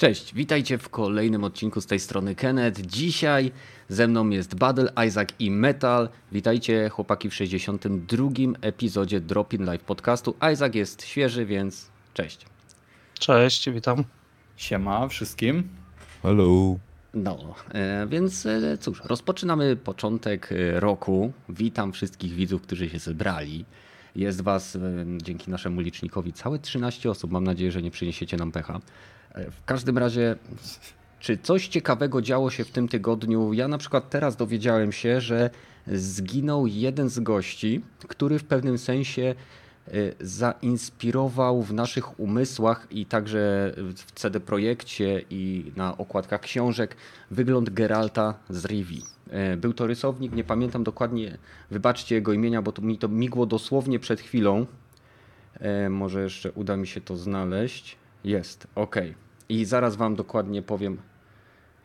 Cześć, witajcie w kolejnym odcinku z tej strony Kenneth. Dzisiaj ze mną jest Battle, Isaac i Metal. Witajcie chłopaki w 62 epizodzie Drop in Live podcastu. Isaac jest świeży, więc cześć. Cześć, witam. Siema wszystkim. Hello. No, e, więc e, cóż, rozpoczynamy początek e, roku. Witam wszystkich widzów, którzy się zebrali. Jest was dzięki naszemu licznikowi całe 13 osób. Mam nadzieję, że nie przyniesiecie nam pecha. E, W każdym razie, czy coś ciekawego działo się w tym tygodniu? Ja na przykład teraz dowiedziałem się, że zginął jeden z gości, który w pewnym sensie e, zainspirował w naszych umysłach i także w CD Projekcie i na okładkach książek wygląd Geralta z Rivi. E, Był to rysownik, nie pamiętam dokładnie, wybaczcie jego imienia, bo to mi to migło dosłownie przed chwilą. Może jeszcze uda mi się to znaleźć. Jest, ok. I zaraz wam dokładnie powiem,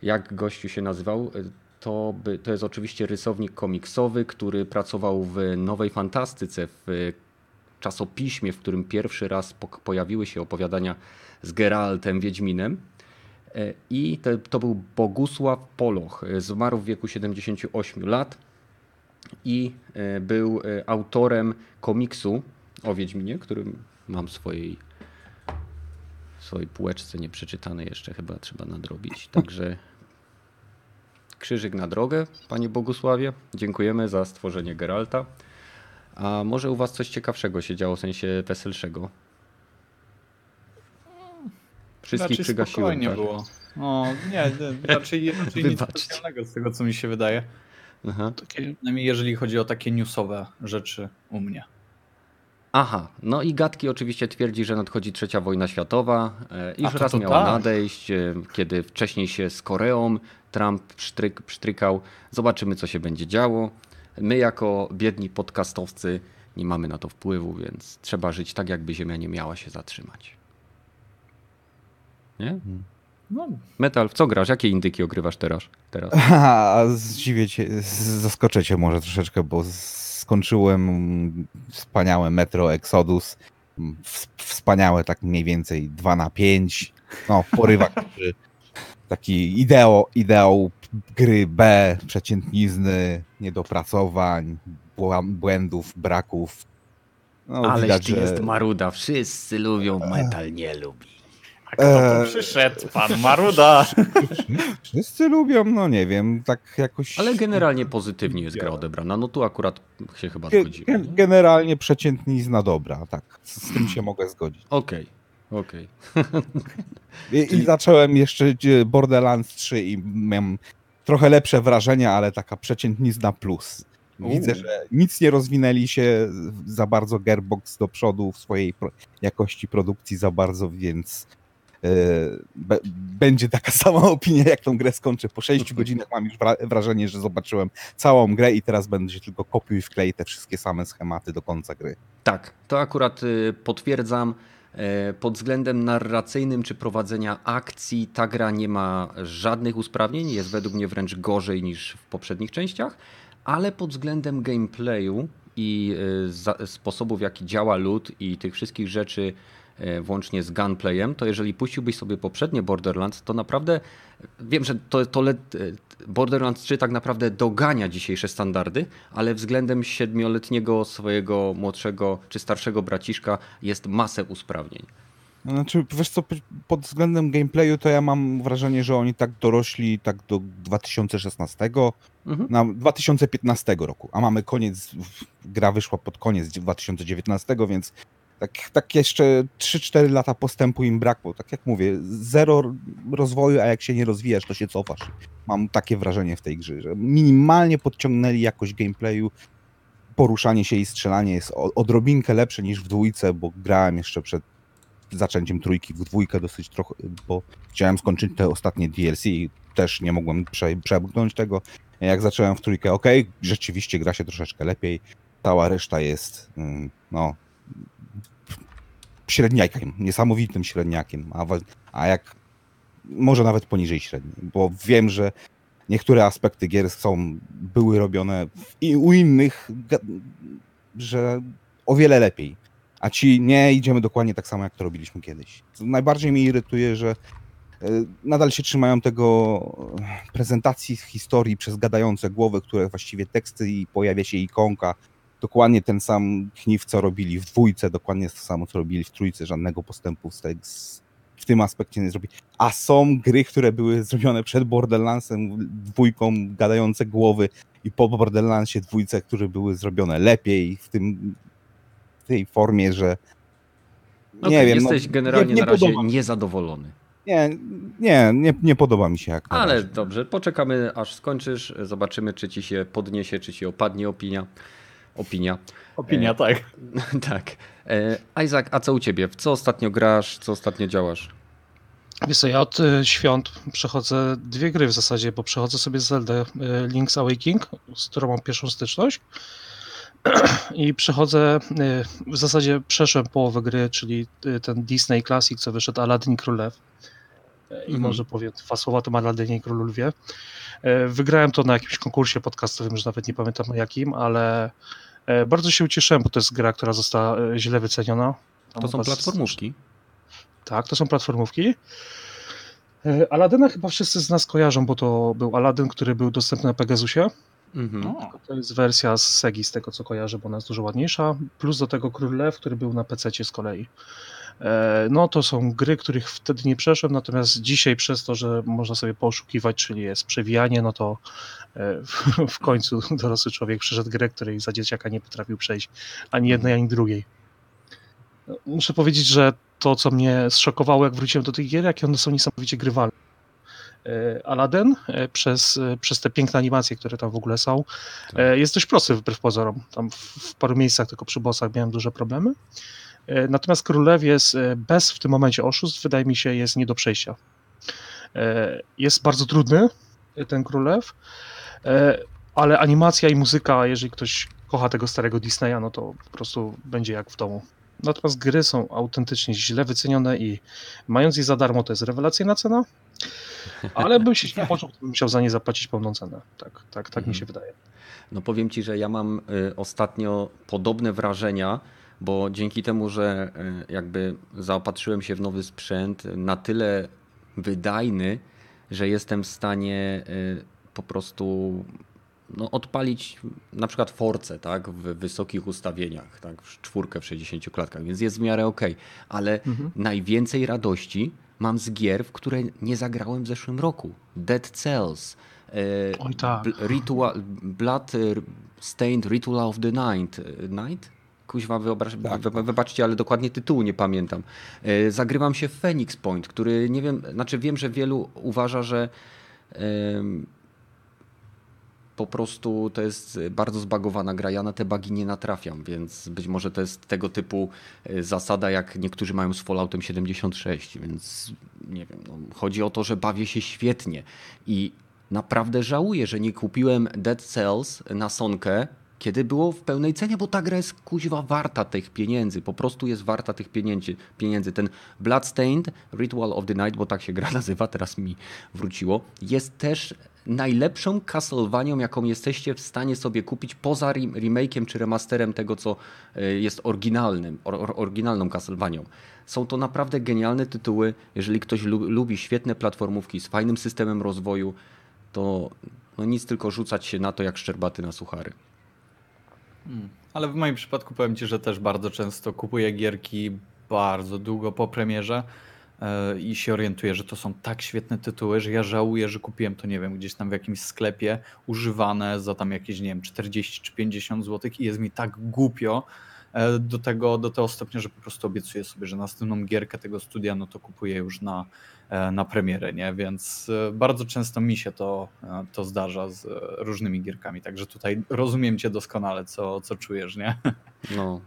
jak gościu się nazywał. E, To, by, to jest oczywiście rysownik komiksowy, który pracował w Nowej Fantastyce, w czasopiśmie, w którym pierwszy raz pojawiły się opowiadania z Geraltem Wiedźminem. E, I to, to był Bogusław Poloch. Zmarł w wieku 78 lat i był autorem komiksu o Wiedźminie, którym mam swojej, swojej półeczce nieprzeczytany jeszcze, chyba trzeba nadrobić. Także krzyżyk na drogę, panie Bogusławie. Dziękujemy za stworzenie Geralta. A może u was coś ciekawszego się działo, w sensie weselszego? Wszystkich raczej przygasiłem, spokojnie tak? było. No, nie, raczej, raczej nic specjalnego z tego, co mi się wydaje. Takie, jeżeli chodzi o takie newsowe rzeczy u mnie. Aha, no i Gatki oczywiście twierdzi, że nadchodzi trzecia wojna światowa e, i A że to raz to miała tak. nadejść, e, kiedy wcześniej się z Koreą Trump psztryk, psztrykał. Zobaczymy, co się będzie działo. My jako biedni podcastowcy nie mamy na to wpływu, więc trzeba żyć tak, jakby Ziemia nie miała się zatrzymać. Nie? No, Metal, w co grasz? Jakie indyki ogrywasz teraz? teraz? A zdziwię cię, zaskoczę cię może troszeczkę, bo skończyłem wspaniałe Metro Exodus. W- Wspaniałe, tak mniej więcej 2 na 5. No, który- Taki ideał, ideał gry B, przeciętnizny, niedopracowań, błędów, braków. No, Aleś widać, ty że- jest maruda. Wszyscy lubią, metal nie lubi. Kto tu Eee. przyszedł? Pan Maruda. Wszyscy lubią, no nie wiem, tak jakoś... Ale generalnie pozytywnie jest gra odebrana. No tu akurat się chyba zgodzimy. ge- Generalnie przeciętnizna dobra, tak. Z z tym się mogę zgodzić. Okej, okej. I, Czyli- I zacząłem jeszcze e, Borderlands 3 i miałem trochę lepsze wrażenia, ale taka przeciętnizna plus. Widzę, że nic nie rozwinęli się za bardzo Gearbox do przodu w swojej pro jakości produkcji za bardzo, więc e, będzie taka sama opinia, jak tą grę skończę. Po 6 godzinach mam już wra wrażenie, że zobaczyłem całą grę i teraz będzie tylko kopiuj i wklej te wszystkie same schematy do końca gry. Tak, to akurat y, potwierdzam. E, Pod względem narracyjnym czy prowadzenia akcji ta gra nie ma żadnych usprawnień, jest według mnie wręcz gorzej niż w poprzednich częściach, ale pod względem gameplayu i y, sposobu w jaki działa lud i tych wszystkich rzeczy e, włącznie z gunplayem, to jeżeli puściłbyś sobie poprzednie Borderlands, to naprawdę wiem, że to, to e, Borderlands 3 tak naprawdę dogania dzisiejsze standardy, ale względem siedmioletniego swojego młodszego czy starszego braciszka jest masę usprawnień. Znaczy, wiesz co, pod względem gameplayu to ja mam wrażenie, że oni tak dorośli tak do 2016, Mhm. na 2015 roku, a mamy koniec, gra wyszła pod koniec 2019, więc tak, tak jeszcze 3-4 lata postępu im brakło. Tak jak mówię, zero rozwoju, a jak się nie rozwijasz, to się cofasz. Mam takie wrażenie w tej grze, że minimalnie podciągnęli jakość gameplayu, poruszanie się i strzelanie jest odrobinkę lepsze niż w dwójce, bo grałem jeszcze przed zaczęciem trójki w dwójkę dosyć trochę, bo chciałem skończyć te ostatnie DLC i też nie mogłem prze, przebrnąć tego. Jak zacząłem w trójkę, ok, rzeczywiście gra się troszeczkę lepiej, cała reszta jest, mm, no, średniakiem, niesamowitym średniakiem, a, a jak, może nawet poniżej średniej, bo wiem, że niektóre aspekty gier są, były robione i u innych, że o wiele lepiej. A ci nie idziemy dokładnie tak samo, jak to robiliśmy kiedyś. Najbardziej mnie irytuje, że e, nadal się trzymają tego e, prezentacji historii przez gadające głowy, które właściwie teksty i pojawia się ikonka. Dokładnie ten sam kniw, co robili w dwójce, dokładnie to samo, co robili w trójce, żadnego postępu z, z, w tym aspekcie nie zrobili. A są gry, które były zrobione przed Borderlandsem, dwójką, gadające głowy i po Borderlandsie dwójce, które były zrobione lepiej w tym w tej formie, że nie Okej, wiem. no, Jesteś generalnie nie, nie na razie podoba niezadowolony. Nie, nie, nie, nie podoba mi się jak Ale dobrze, poczekamy aż skończysz, zobaczymy czy ci się podniesie, czy ci opadnie opinia. Opinia. Opinia, E, tak. tak. E, Isaac, a co u ciebie? W co ostatnio grasz, co ostatnio działasz? Wiesz co, ja od y, świąt przechodzę dwie gry w zasadzie, bo przechodzę sobie Zelda y, Link's Awakening, z którą mam pierwszą styczność i przechodzę, y, w zasadzie przeszłem połowę gry, czyli ten Disney Classic, co wyszedł Aladdin Królew. I Mhm. może powiem dwa słowa o tym Aladinie i Królu Lwie. Wygrałem to na jakimś konkursie podcastowym, że nawet nie pamiętam na jakim, ale bardzo się ucieszyłem, bo to jest gra, która została y, źle wyceniona. Tam To są platformówki. tak, to są platformówki. E, Aladyna chyba wszyscy z nas kojarzą, bo to był Aladyn, który był dostępny na Pegasusie. Mhm. O, To jest wersja z Segi, z tego co kojarzę, bo ona jest dużo ładniejsza. Plus do tego Król Lew, który był na PC z kolei. E, No to są gry, których wtedy nie przeszłem, natomiast dzisiaj przez to, że można sobie poszukiwać, czyli jest przewijanie, no to e, w, końcu dorosły człowiek przeszedł grę, której za dzieciaka nie potrafił przejść ani jednej, ani drugiej. No, Muszę powiedzieć, że to, co mnie zszokowało, jak wróciłem do tych gier, jakie one są niesamowicie grywalne. E, Aladdin przez, przez te piękne animacje, które tam w ogóle są, Tak. jest dość prosty wbrew pozorom. Tam w, w paru miejscach, tylko przy bossach miałem duże problemy. E, Natomiast Królew jest e, bez w tym momencie oszustw, wydaje mi się, jest nie do przejścia. E, Jest bardzo trudny ten Królew, ale animacja i muzyka, jeżeli ktoś kocha tego starego Disneya, no to po prostu będzie jak w domu. Natomiast gry są autentycznie źle wycenione i mając je za darmo, to jest rewelacyjna cena, ale bym się nie poczuł, gdybym musiał za nie zapłacić pełną cenę. Tak, tak, tak mi się wydaje. No powiem ci, że ja mam y, ostatnio podobne wrażenia, bo dzięki temu, że y, jakby zaopatrzyłem się w nowy sprzęt na tyle wydajny, że jestem w stanie y, po prostu no, odpalić na przykład Force, tak, w wysokich ustawieniach, tak, w czwórkę w 60 klatkach, więc jest w miarę okej, ale Mhm. najwięcej radości mam z gier, w które nie zagrałem w zeszłym roku. Dead Cells, e, Oj, tak. Ritual, Blood e, Stained Ritual of the Night. e, Night? Kuźwa, wyobraź, Tak, wy, tak. wybaczcie, ale dokładnie tytułu nie pamiętam. E, Zagrywam się w Phoenix Point, który nie wiem, znaczy wiem, że wielu uważa, że po prostu to jest bardzo zbagowana gra. Ja na te bagi nie natrafiam, więc być może to jest tego typu e, zasada, jak niektórzy mają z Falloutem 76, więc nie wiem. No, chodzi o to, że bawię się świetnie i naprawdę żałuję, że nie kupiłem Dead Cells na Sonkę, kiedy było w pełnej cenie, bo ta gra jest kuźwa warta tych pieniędzy, po prostu jest warta tych pieniędzy. pieniędzy. Ten Bloodstained Ritual of the Night, bo tak się gra nazywa, teraz mi wróciło, jest też najlepszą Castlevanią, jaką jesteście w stanie sobie kupić poza rem- remake'iem czy remasterem tego, co e, jest oryginalnym, or, or, oryginalną Castlevanią. Są to naprawdę genialne tytuły. Jeżeli ktoś lu lubi świetne platformówki z fajnym systemem rozwoju, to no nic tylko rzucać się na to jak szczerbaty na suchary. Mm. Ale w moim przypadku powiem Ci, że też bardzo często kupuję gierki bardzo długo po premierze e, i się orientuję, że to są tak świetne tytuły, że ja żałuję, że kupiłem to, nie wiem, gdzieś tam w jakimś sklepie używane za tam jakieś, nie wiem, 40 czy 50 zł i jest mi tak głupio do tego, do tego stopnia, że po prostu obiecuję sobie, że następną gierkę tego studia, no to kupuję już na, e, na premierę, nie? Więc e, bardzo często mi się to, e, to zdarza z e, różnymi gierkami, także tutaj rozumiem Cię doskonale, co, co czujesz, nie? No.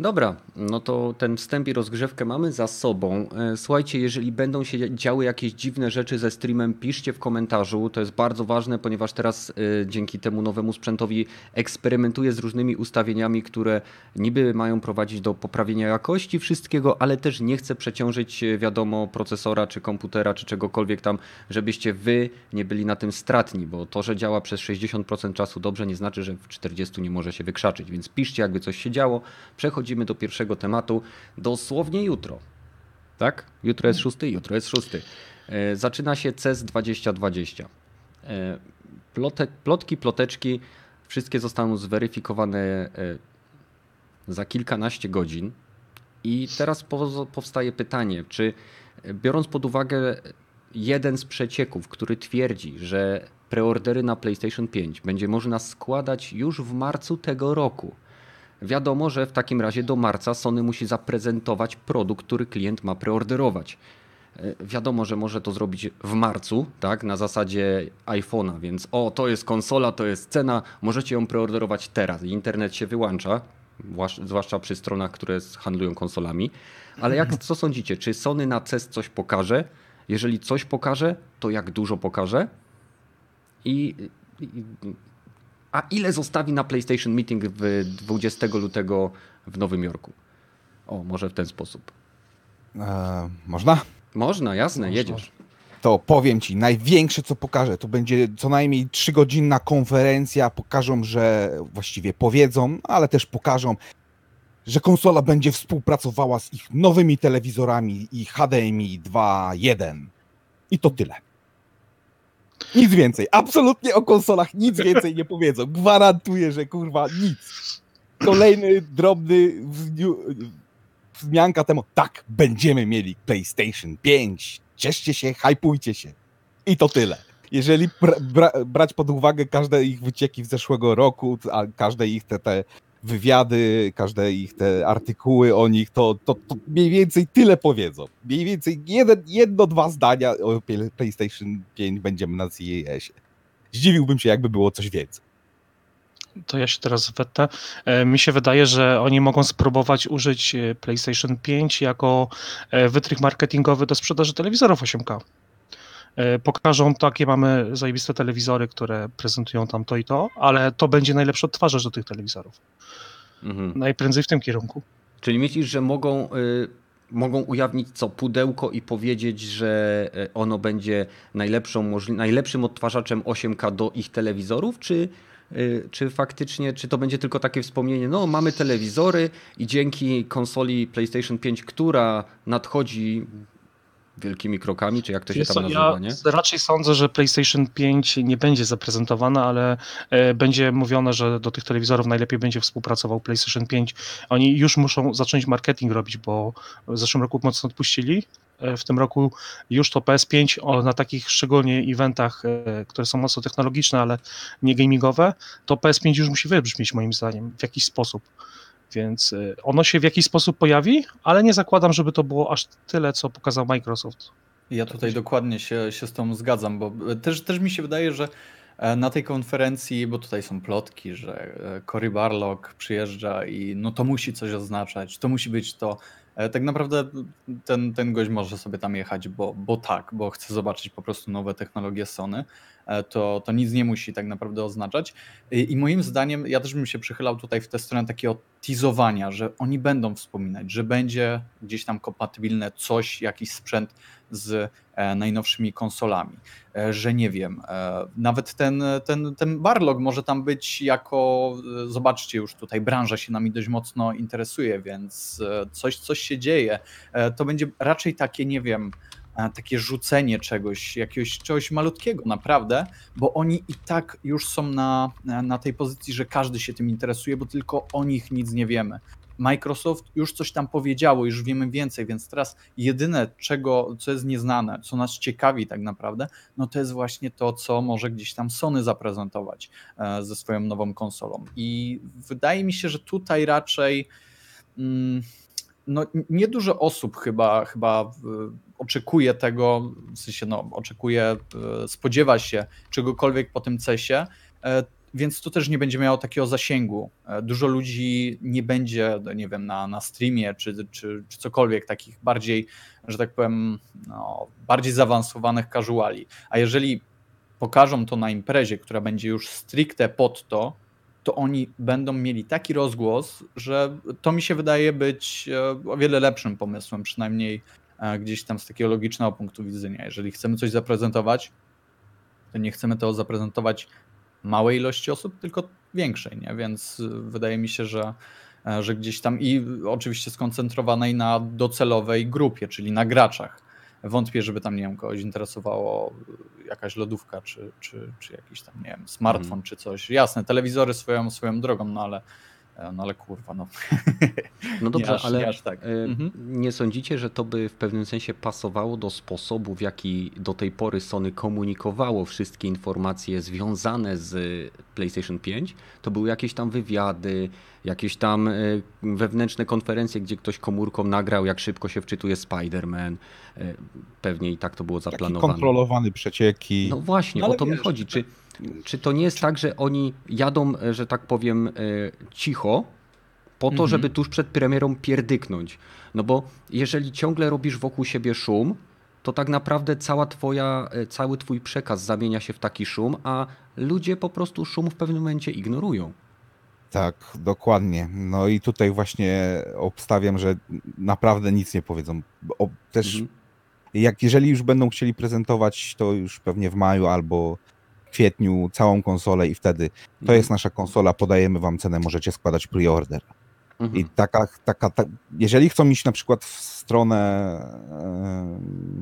Dobra, no to ten wstęp i rozgrzewkę mamy za sobą. E, Słuchajcie, jeżeli będą się działy jakieś dziwne rzeczy ze streamem, piszcie w komentarzu. To jest bardzo ważne, ponieważ teraz e, dzięki temu nowemu sprzętowi eksperymentuję z różnymi ustawieniami, które niby mają prowadzić do poprawienia jakości wszystkiego, ale też nie chcę przeciążyć, e, wiadomo, procesora czy komputera czy czegokolwiek tam, żebyście wy nie byli na tym stratni, bo to, że działa przez 60% czasu dobrze, nie znaczy, że w 40 nie może się wykrzaczyć. Więc piszcie, jakby coś się działo. Przechodzimy do pierwszego tematu dosłownie jutro. tak? Jutro jest szósty, jutro jest szósty. E, Zaczyna się CES 2020. E, Plotek, plotki, ploteczki, wszystkie zostaną zweryfikowane e, za kilkanaście godzin. I teraz powstaje pytanie, czy e, biorąc pod uwagę jeden z przecieków, który twierdzi, że preordery na PlayStation 5 będzie można składać już w marcu tego roku. Wiadomo, że w takim razie do marca Sony musi zaprezentować produkt, który klient ma preorderować. E, Wiadomo, że może to zrobić w marcu, tak, na zasadzie iPhone'a, więc o, to jest konsola, to jest cena, możecie ją preorderować teraz. Internet się wyłącza, zwłasz- zwłaszcza przy stronach, które handlują konsolami. Ale jak co sądzicie, czy Sony na CES coś pokaże? Jeżeli coś pokaże, to jak dużo pokaże? I a ile zostawi na PlayStation Meeting w 20 lutego w Nowym Jorku? O, może w ten sposób. E, można? Można, jasne, Można. jedziesz. To powiem ci, największe co pokażę, to będzie co najmniej trzygodzinna konferencja. Pokażą, że właściwie powiedzą, ale też pokażą, że konsola będzie współpracowała z ich nowymi telewizorami i HDMI 2.1. I to tyle. Nic więcej. Absolutnie o konsolach nic więcej nie powiedzą. Gwarantuję, że kurwa nic. Kolejny drobny wzmianka temu. Tak, będziemy mieli PlayStation 5. Cieszcie się, hypujcie się. I to tyle. Jeżeli bra- bra- brać pod uwagę każde ich wycieki z zeszłego roku, a każde ich te, te wywiady, każde ich te artykuły o nich, to, to, to mniej więcej tyle powiedzą. Mniej więcej jeden, jedno, dwa zdania o Play- PlayStation 5 będziemy na CES-ie. Zdziwiłbym się, jakby było coś więcej. To ja się teraz wetnę. E, Mi się wydaje, że oni mogą spróbować użyć e, PlayStation 5 jako e, wytrych marketingowy do sprzedaży telewizorów 8K. E, Pokażą takie mamy zajebiste telewizory, które prezentują tam to i to, ale to będzie najlepszy odtwarzacz do tych telewizorów. Mhm. Najprędzej w tym kierunku. Czyli myślisz, że mogą, y, mogą ujawnić co pudełko i powiedzieć, że y, ono będzie najlepszą, najlepszym odtwarzaczem 8K do ich telewizorów, czy, y, czy faktycznie, czy to będzie tylko takie wspomnienie, no mamy telewizory i dzięki konsoli PlayStation 5, która nadchodzi wielkimi krokami, czy jak to się tam nazywa, ja nie? raczej sądzę, że PlayStation 5 nie będzie zaprezentowana, ale e, będzie mówione, że do tych telewizorów najlepiej będzie współpracował PlayStation 5. Oni już muszą zacząć marketing robić, bo w zeszłym roku mocno odpuścili. E, W tym roku już to PS5 o, na takich szczególnie eventach, e, które są mocno technologiczne, ale nie gamingowe, to PS5 już musi wybrzmieć moim zdaniem w jakiś sposób. Więc e, ono się w jakiś sposób pojawi, ale nie zakładam, żeby to było aż tyle, co pokazał Microsoft. Ja tutaj dokładnie się, się z tą zgadzam, bo też, też mi się wydaje, że e, na tej konferencji, bo tutaj są plotki, że e, Cory Barlog przyjeżdża i no to musi coś oznaczać, to musi być to. E, Tak naprawdę ten, ten gość może sobie tam jechać, bo, bo tak, bo chce zobaczyć po prostu nowe technologie Sony. E, To, to nic nie musi tak naprawdę oznaczać. I, moim zdaniem, ja też bym się przychylał tutaj w tę stronę takiego teasowania, że oni będą wspominać, że będzie gdzieś tam kompatybilne coś, jakiś sprzęt z e, najnowszymi konsolami. E, że nie wiem, nawet ten, ten, ten Barlog może tam być jako, zobaczcie już tutaj, branża się nami dość mocno interesuje, więc coś, coś się dzieje. To będzie raczej takie, nie wiem, takie rzucenie czegoś, jakiegoś czegoś malutkiego naprawdę, bo oni i tak już są na, na tej pozycji, że każdy się tym interesuje, bo tylko o nich nic nie wiemy. Microsoft już coś tam powiedziało, już wiemy więcej, więc teraz jedyne, czego, co jest nieznane, co nas ciekawi tak naprawdę, no to jest właśnie to, co może gdzieś tam Sony zaprezentować e, ze swoją nową konsolą. I wydaje mi się, że tutaj raczej mm, no, nie dużo osób chyba, chyba oczekuje tego, w sensie no, oczekuje, e, spodziewa się czegokolwiek po tym CESie, e, więc to też nie będzie miało takiego zasięgu. E, Dużo ludzi nie będzie, nie wiem, na, na streamie czy, czy, czy cokolwiek takich bardziej, że tak powiem, no, bardziej zaawansowanych casuali. A jeżeli pokażą to na imprezie, która będzie już stricte pod to, to oni będą mieli taki rozgłos, że to mi się wydaje być o wiele lepszym pomysłem, przynajmniej gdzieś tam z takiego logicznego punktu widzenia. Jeżeli chcemy coś zaprezentować, to nie chcemy to zaprezentować małej ilości osób, tylko większej, nie? Więc y, wydaje mi się, że, e, że gdzieś tam i oczywiście skoncentrowanej na docelowej grupie, czyli na graczach. Wątpię, żeby tam, nie wiem, kogoś interesowało jakaś lodówka, czy, czy, czy jakiś tam, nie wiem, smartfon, Mhm. czy coś. Jasne, telewizory swoją, swoją drogą, no ale, e, no ale kurwa, no. No dobrze, nie aż, ale nie aż tak. e, Mhm. nie sądzicie, że to by w pewnym sensie pasowało do sposobu, w jaki do tej pory Sony komunikowało wszystkie informacje związane z PlayStation 5? To były jakieś tam wywiady, jakieś tam e, wewnętrzne konferencje, gdzie ktoś komórką nagrał, jak szybko się wczytuje Spider-Man. E, Pewnie i tak to było Taki zaplanowane. kontrolowany przecieki. No właśnie, No o to mi wiesz, chodzi. Czy, czy to nie jest tak, że oni jadą, e, że tak powiem, e, cicho, po to, Mhm. żeby tuż przed premierą pierdyknąć? No bo jeżeli ciągle robisz wokół siebie szum, to tak naprawdę cała twoja, e, cały twój przekaz zamienia się w taki szum, a ludzie po prostu szum w pewnym momencie ignorują. Tak, dokładnie. No i tutaj właśnie obstawiam, że naprawdę nic nie powiedzą. O, też Mhm. jak jeżeli już będą chcieli prezentować, to już pewnie w maju albo kwietniu całą konsolę i wtedy to Mhm. jest nasza konsola, podajemy wam cenę, możecie składać pre-order. Mhm. I taka, taka, ta, jeżeli chcą iść na przykład w stronę e,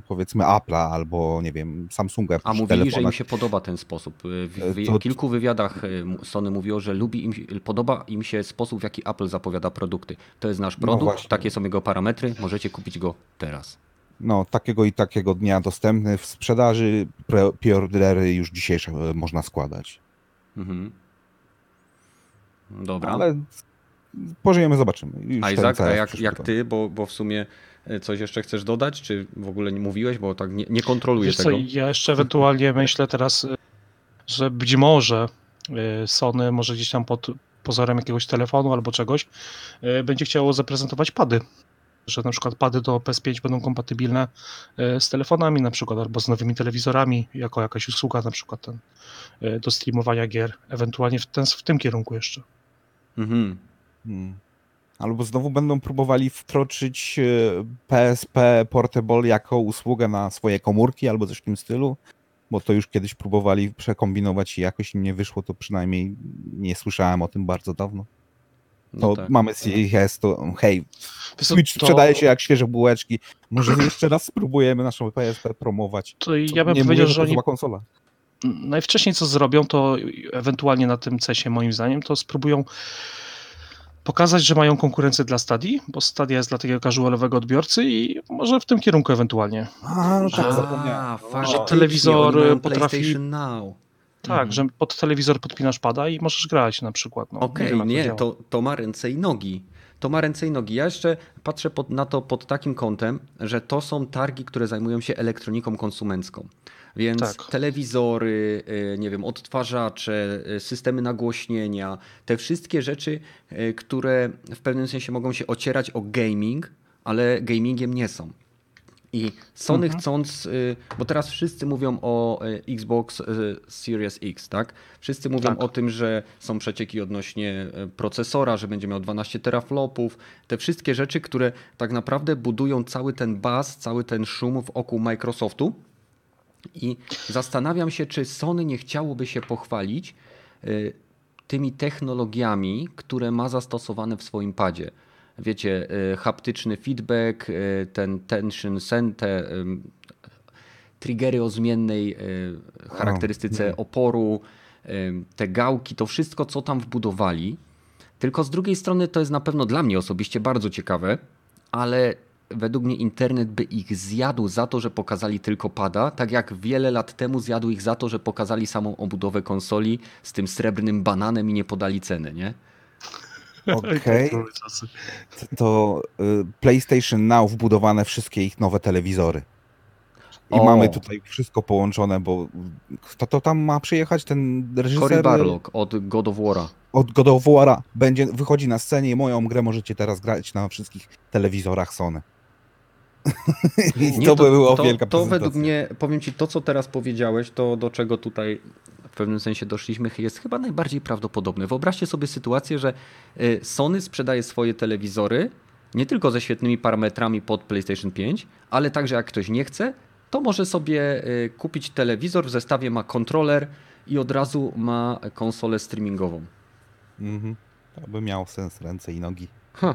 powiedzmy Apple'a albo nie wiem, Samsunga A mówili, że im telefonach, się podoba ten sposób. W, w To- kilku wywiadach e, m- Sony mówiło, że lubi im, podoba im się sposób, w jaki Apple zapowiada produkty. To jest nasz No produkt, właśnie. takie są jego parametry, możecie kupić go teraz. No takiego i takiego dnia dostępny w sprzedaży, pre- pre-ordery już dzisiejsze e, można składać. Mhm. Dobra. Ale pożyjemy, zobaczymy. Już a Izak, a jak, jak ty, bo, bo w sumie e, coś jeszcze chcesz dodać, czy w ogóle nie mówiłeś, bo tak nie, nie kontroluję Wiesz co, tego. ja jeszcze ewentualnie myślę teraz, y, że być może Sony może gdzieś tam pod pozorem jakiegoś telefonu albo czegoś będzie chciało zaprezentować pady. Że na przykład pady do PS5 będą kompatybilne y, z telefonami na przykład albo z nowymi telewizorami jako jakaś usługa na przykład ten, y, do streamowania gier. Ewentualnie w, ten, w tym kierunku jeszcze. Mhm. Hmm. Albo znowu będą próbowali wkroczyć e, PSP Portable jako usługę na swoje komórki albo coś w tym stylu, bo to już kiedyś próbowali przekombinować i jakoś im nie wyszło, to przynajmniej nie słyszałem o tym bardzo dawno. No To tak. mamy CES, to hej, Switch to- sprzedaje się jak świeże bułeczki, może jeszcze raz spróbujemy naszą PSP promować. To ja bym nie powiedział, mówię, że to oni konsola. najwcześniej co zrobią, to ewentualnie na tym cesie moim zdaniem, to spróbują pokazać, że mają konkurencję dla Stadii, bo Stadia jest dla takiego casualowego odbiorcy i może w tym kierunku ewentualnie. A, no tak, A, zapomniałem. faktycznie, telewizor oni mają potrafi- PlayStation Now. Tak, Mhm. że pod telewizor podpinasz pada i możesz grać na przykład. No, Okej, wiem, jak nie, działa. to, to ma ręce i nogi. To ma ręce i nogi. Ja jeszcze patrzę pod, na to pod takim kątem, że to są targi, które zajmują się elektroniką konsumencką. Więc Tak. telewizory, y, nie wiem, odtwarzacze, y, systemy nagłośnienia, te wszystkie rzeczy, y, które w pewnym sensie mogą się ocierać o gaming, ale gamingiem nie są. I Sony Mhm. chcąc, y, bo teraz wszyscy mówią o y, Xbox y, Series X, tak? Wszyscy mówią Tak. o tym, że są przecieki odnośnie procesora, że będzie miał 12 teraflopów. Te wszystkie rzeczy, które tak naprawdę budują cały ten baz, cały ten szum wokół Microsoftu. I zastanawiam się, czy Sony nie chciałoby się pochwalić tymi technologiami, które ma zastosowane w swoim padzie. Wiecie, y, haptyczny feedback, y, ten tension sen, te ym, triggery o zmiennej y, charakterystyce oporu, te gałki, to wszystko, co tam wbudowali. Tylko z drugiej strony to jest na pewno dla mnie osobiście bardzo ciekawe, ale według mnie internet by ich zjadł za to, że pokazali tylko pada, tak jak wiele lat temu zjadł ich za to, że pokazali samą obudowę konsoli z tym srebrnym bananem i nie podali ceny, nie? Okej, to y, PlayStation Now wbudowane wszystkie ich nowe telewizory. I O. mamy tutaj wszystko połączone, bo kto to tam ma przyjechać? Ten reżyser Cory Barlog od God of War'a. od God of War'a będzie, wychodzi na scenie i moją grę możecie teraz grać na wszystkich telewizorach Sony. Nie, to, by było to, wielka To według mnie, powiem Ci, to co teraz powiedziałeś, to do czego tutaj pewnym sensie doszliśmy, jest chyba najbardziej prawdopodobne. Wyobraźcie sobie sytuację, że y, Sony sprzedaje swoje telewizory nie tylko ze świetnymi parametrami pod PlayStation 5, ale także jak ktoś nie chce, to może sobie y, kupić telewizor, w zestawie ma kontroler i od razu ma konsolę streamingową. Mhm. Aby miał sens ręce i nogi. Ha.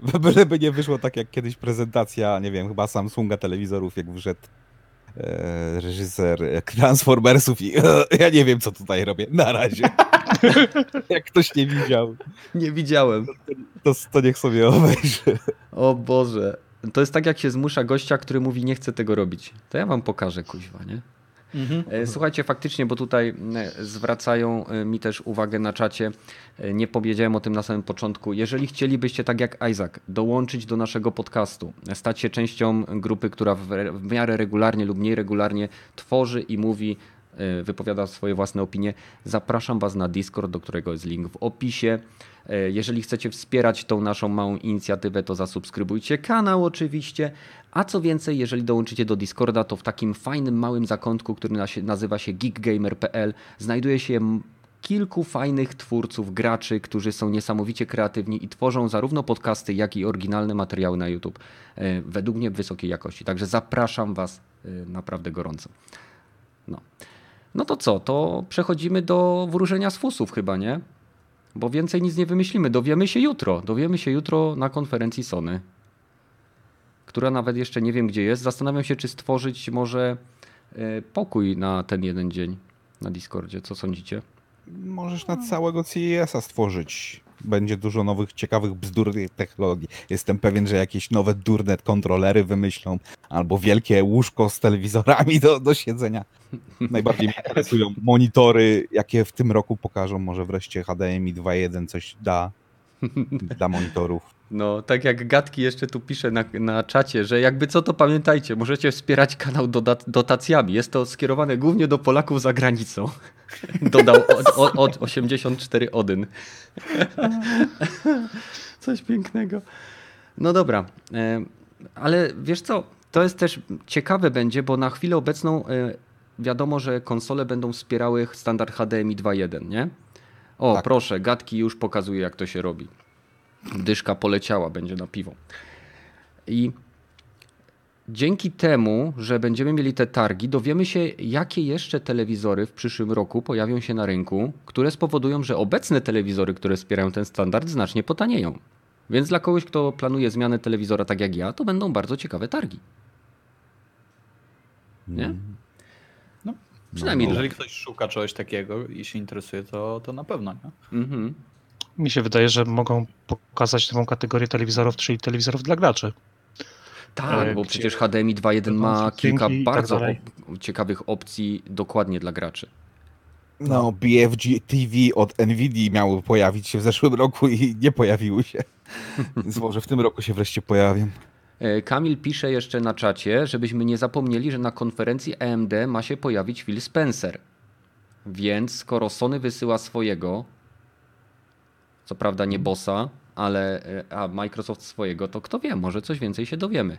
Byleby nie wyszło tak jak kiedyś prezentacja, nie wiem, chyba Samsunga telewizorów, jak wszedł e, reżyser e, Transformersów i ja nie wiem, co tutaj robię. Na razie. jak ktoś nie widział, Nie widziałem. to, to niech sobie obejrzy. O Boże. To jest tak, jak się zmusza gościa, który mówi, nie chcę tego robić. To ja wam pokażę, kuźwa, nie? Mhm. E, Słuchajcie, faktycznie, bo tutaj zwracają e, mi też uwagę na czacie, e, nie powiedziałem o tym na samym początku. Jeżeli chcielibyście, tak jak Isaac, dołączyć do naszego podcastu, stać się częścią grupy, która w, miarę regularnie lub mniej regularnie tworzy i mówi, wypowiada swoje własne opinie, zapraszam Was na Discord, do którego jest link w opisie. E, Jeżeli chcecie wspierać tą naszą małą inicjatywę, to zasubskrybujcie kanał oczywiście. A co więcej, jeżeli dołączycie do Discorda, to w takim fajnym małym zakątku, który nazywa się geekgamer.pl, znajduje się kilku fajnych twórców, graczy, którzy są niesamowicie kreatywni i tworzą zarówno podcasty, jak i oryginalne materiały na YouTube. e, Według mnie wysokiej jakości. Także zapraszam Was e, naprawdę gorąco. No. No to co? To przechodzimy do wróżenia z fusów chyba, nie? Bo więcej nic nie wymyślimy. Dowiemy się jutro. Dowiemy się jutro na konferencji Sony, która nawet jeszcze nie wiem gdzie jest. Zastanawiam się, czy stworzyć może e, pokój na ten jeden dzień na Discordzie. Co sądzicie? Możesz na całego CES-a stworzyć. Będzie dużo nowych, ciekawych, bzdurnych technologii. Jestem pewien, że jakieś nowe durne kontrolery wymyślą, albo wielkie łóżko z telewizorami do, do siedzenia. Najbardziej mnie interesują monitory, jakie w tym roku pokażą. Może wreszcie HDMI 2.1 coś da dla monitorów. No, tak jak Gatki jeszcze tu pisze na, na czacie, że jakby co to pamiętajcie, możecie wspierać kanał dodat, dotacjami. Jest to skierowane głównie do Polaków za granicą. Dodał od, od, od 84 Odyn. Coś pięknego. No dobra, e, ale wiesz co, to jest też ciekawe będzie, bo na chwilę obecną e, wiadomo, że konsole będą wspierały standard HDMI 2.1, nie? O, Tak. proszę, Gatki już pokazuje jak to się robi. Dyszka poleciała, będzie na piwo. I dzięki temu, że będziemy mieli te targi, dowiemy się, jakie jeszcze telewizory w przyszłym roku pojawią się na rynku, które spowodują, że obecne telewizory, które wspierają ten standard, znacznie potanieją. Więc dla kogoś, kto planuje zmianę telewizora tak jak ja, to będą bardzo ciekawe targi. Nie? No, Przynajmniej Jeżeli ktoś szuka czegoś takiego i się interesuje, to, to na pewno. Nie? Mhm. Mi się wydaje, że mogą pokazać nową kategorię telewizorów, czyli telewizorów dla graczy. Tak, E, bo przecież HDMI 2.1 ma kilka tak bardzo op- ciekawych opcji dokładnie dla graczy. No, BFG TV od Nvidia miały pojawić się w zeszłym roku i nie pojawiły się. Więc może w tym roku się wreszcie pojawią. E, Kamil pisze jeszcze na czacie, żebyśmy nie zapomnieli, że na konferencji AMD ma się pojawić Phil Spencer. Więc skoro Sony wysyła swojego, co prawda nie bossa, ale e, a Microsoft swojego, to kto wie, może coś więcej się dowiemy.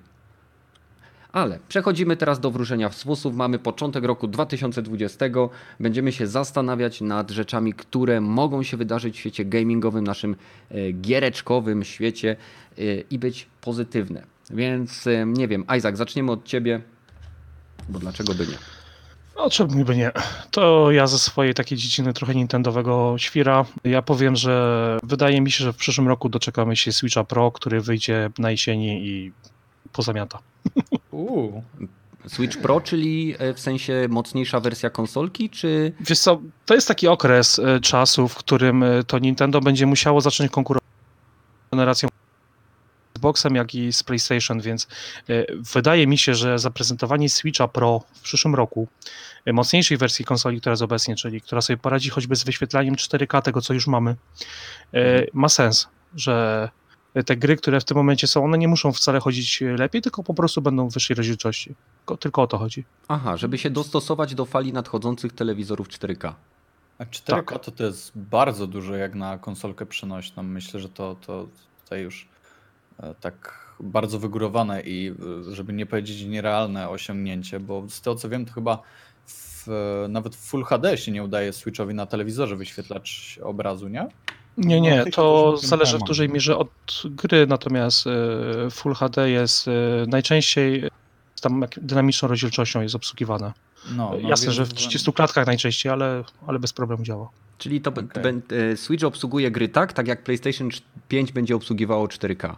Ale przechodzimy teraz do wróżenia z fusów. Mamy początek roku 2020. Będziemy się zastanawiać nad rzeczami, które mogą się wydarzyć w świecie gamingowym, naszym e, giereczkowym świecie e, i być pozytywne. Więc nie wiem, Isaac, zaczniemy od ciebie, bo dlaczego by nie? No, czemu by nie? To ja ze swojej takiej dziedziny trochę nintendowego świra. Ja powiem, że wydaje mi się, że w przyszłym roku doczekamy się Switcha Pro, który wyjdzie na jesieni i pozamiata. Uuu. Switch Pro, czyli e, w sensie mocniejsza wersja konsolki, czy Wiesz co, to jest taki okres e, czasu, w którym e, to Nintendo będzie musiało zacząć konkurować z generacją Xboxem, jak i z PlayStation, więc e, wydaje mi się, że zaprezentowanie Switcha Pro w przyszłym roku, e, mocniejszej wersji konsoli, która jest obecnie, czyli która sobie poradzi choćby z wyświetlaniem 4K tego, co już mamy, e, ma sens, że te gry, które w tym momencie są, one nie muszą wcale chodzić lepiej, tylko po prostu będą w wyższej rozdzielczości. Tylko, tylko o to chodzi. aha, żeby się dostosować do fali nadchodzących telewizorów 4K. A 4K to, to jest bardzo dużo jak na konsolkę przenośną. Myślę, że to, to tutaj już tak bardzo wygórowane i e, żeby nie powiedzieć nierealne osiągnięcie, bo z tego co wiem, to chyba w, nawet w Full HD się nie udaje Switchowi na telewizorze wyświetlać obrazu, nie? Nie, No, nie, tych to zależy w dużej mierze od gry, natomiast e, Full HD jest e, najczęściej z tam dynamiczną rozdzielczością jest obsługiwane. No, no Jasne, że w 30 klatkach najczęściej, ale, ale bez problemu działa. Czyli to e, Switch obsługuje gry tak, tak jak PlayStation 5 będzie obsługiwało 4K.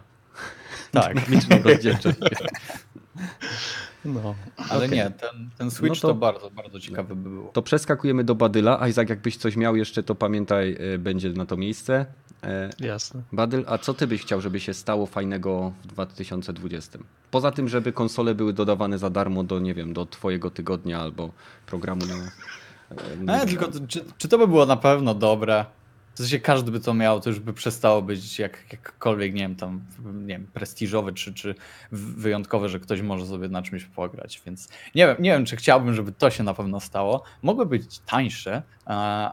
Tak. Dynamiczną rozdzielczość. No. Ale Okej. nie, ten, ten Switch No to- to... bardzo, bardzo ciekawy by było. To przeskakujemy do Badyla. Isaac, jakbyś coś miał jeszcze, to pamiętaj, e, będzie na to miejsce. E, Jasne. Badyl, a co ty byś chciał, żeby się stało fajnego w 2020? Poza tym, żeby konsole były dodawane za darmo do, nie wiem, do twojego tygodnia albo programu na... e, No, nie tylko czy, czy to by było na pewno dobre? W sensie każdy by to miał, to już by przestało być jak, jakkolwiek, nie wiem, tam, nie wiem, prestiżowe czy, czy wyjątkowe, że ktoś może sobie na czymś pograć, więc nie wiem, nie wiem, czy chciałbym, żeby to się na pewno stało. Mogły być tańsze,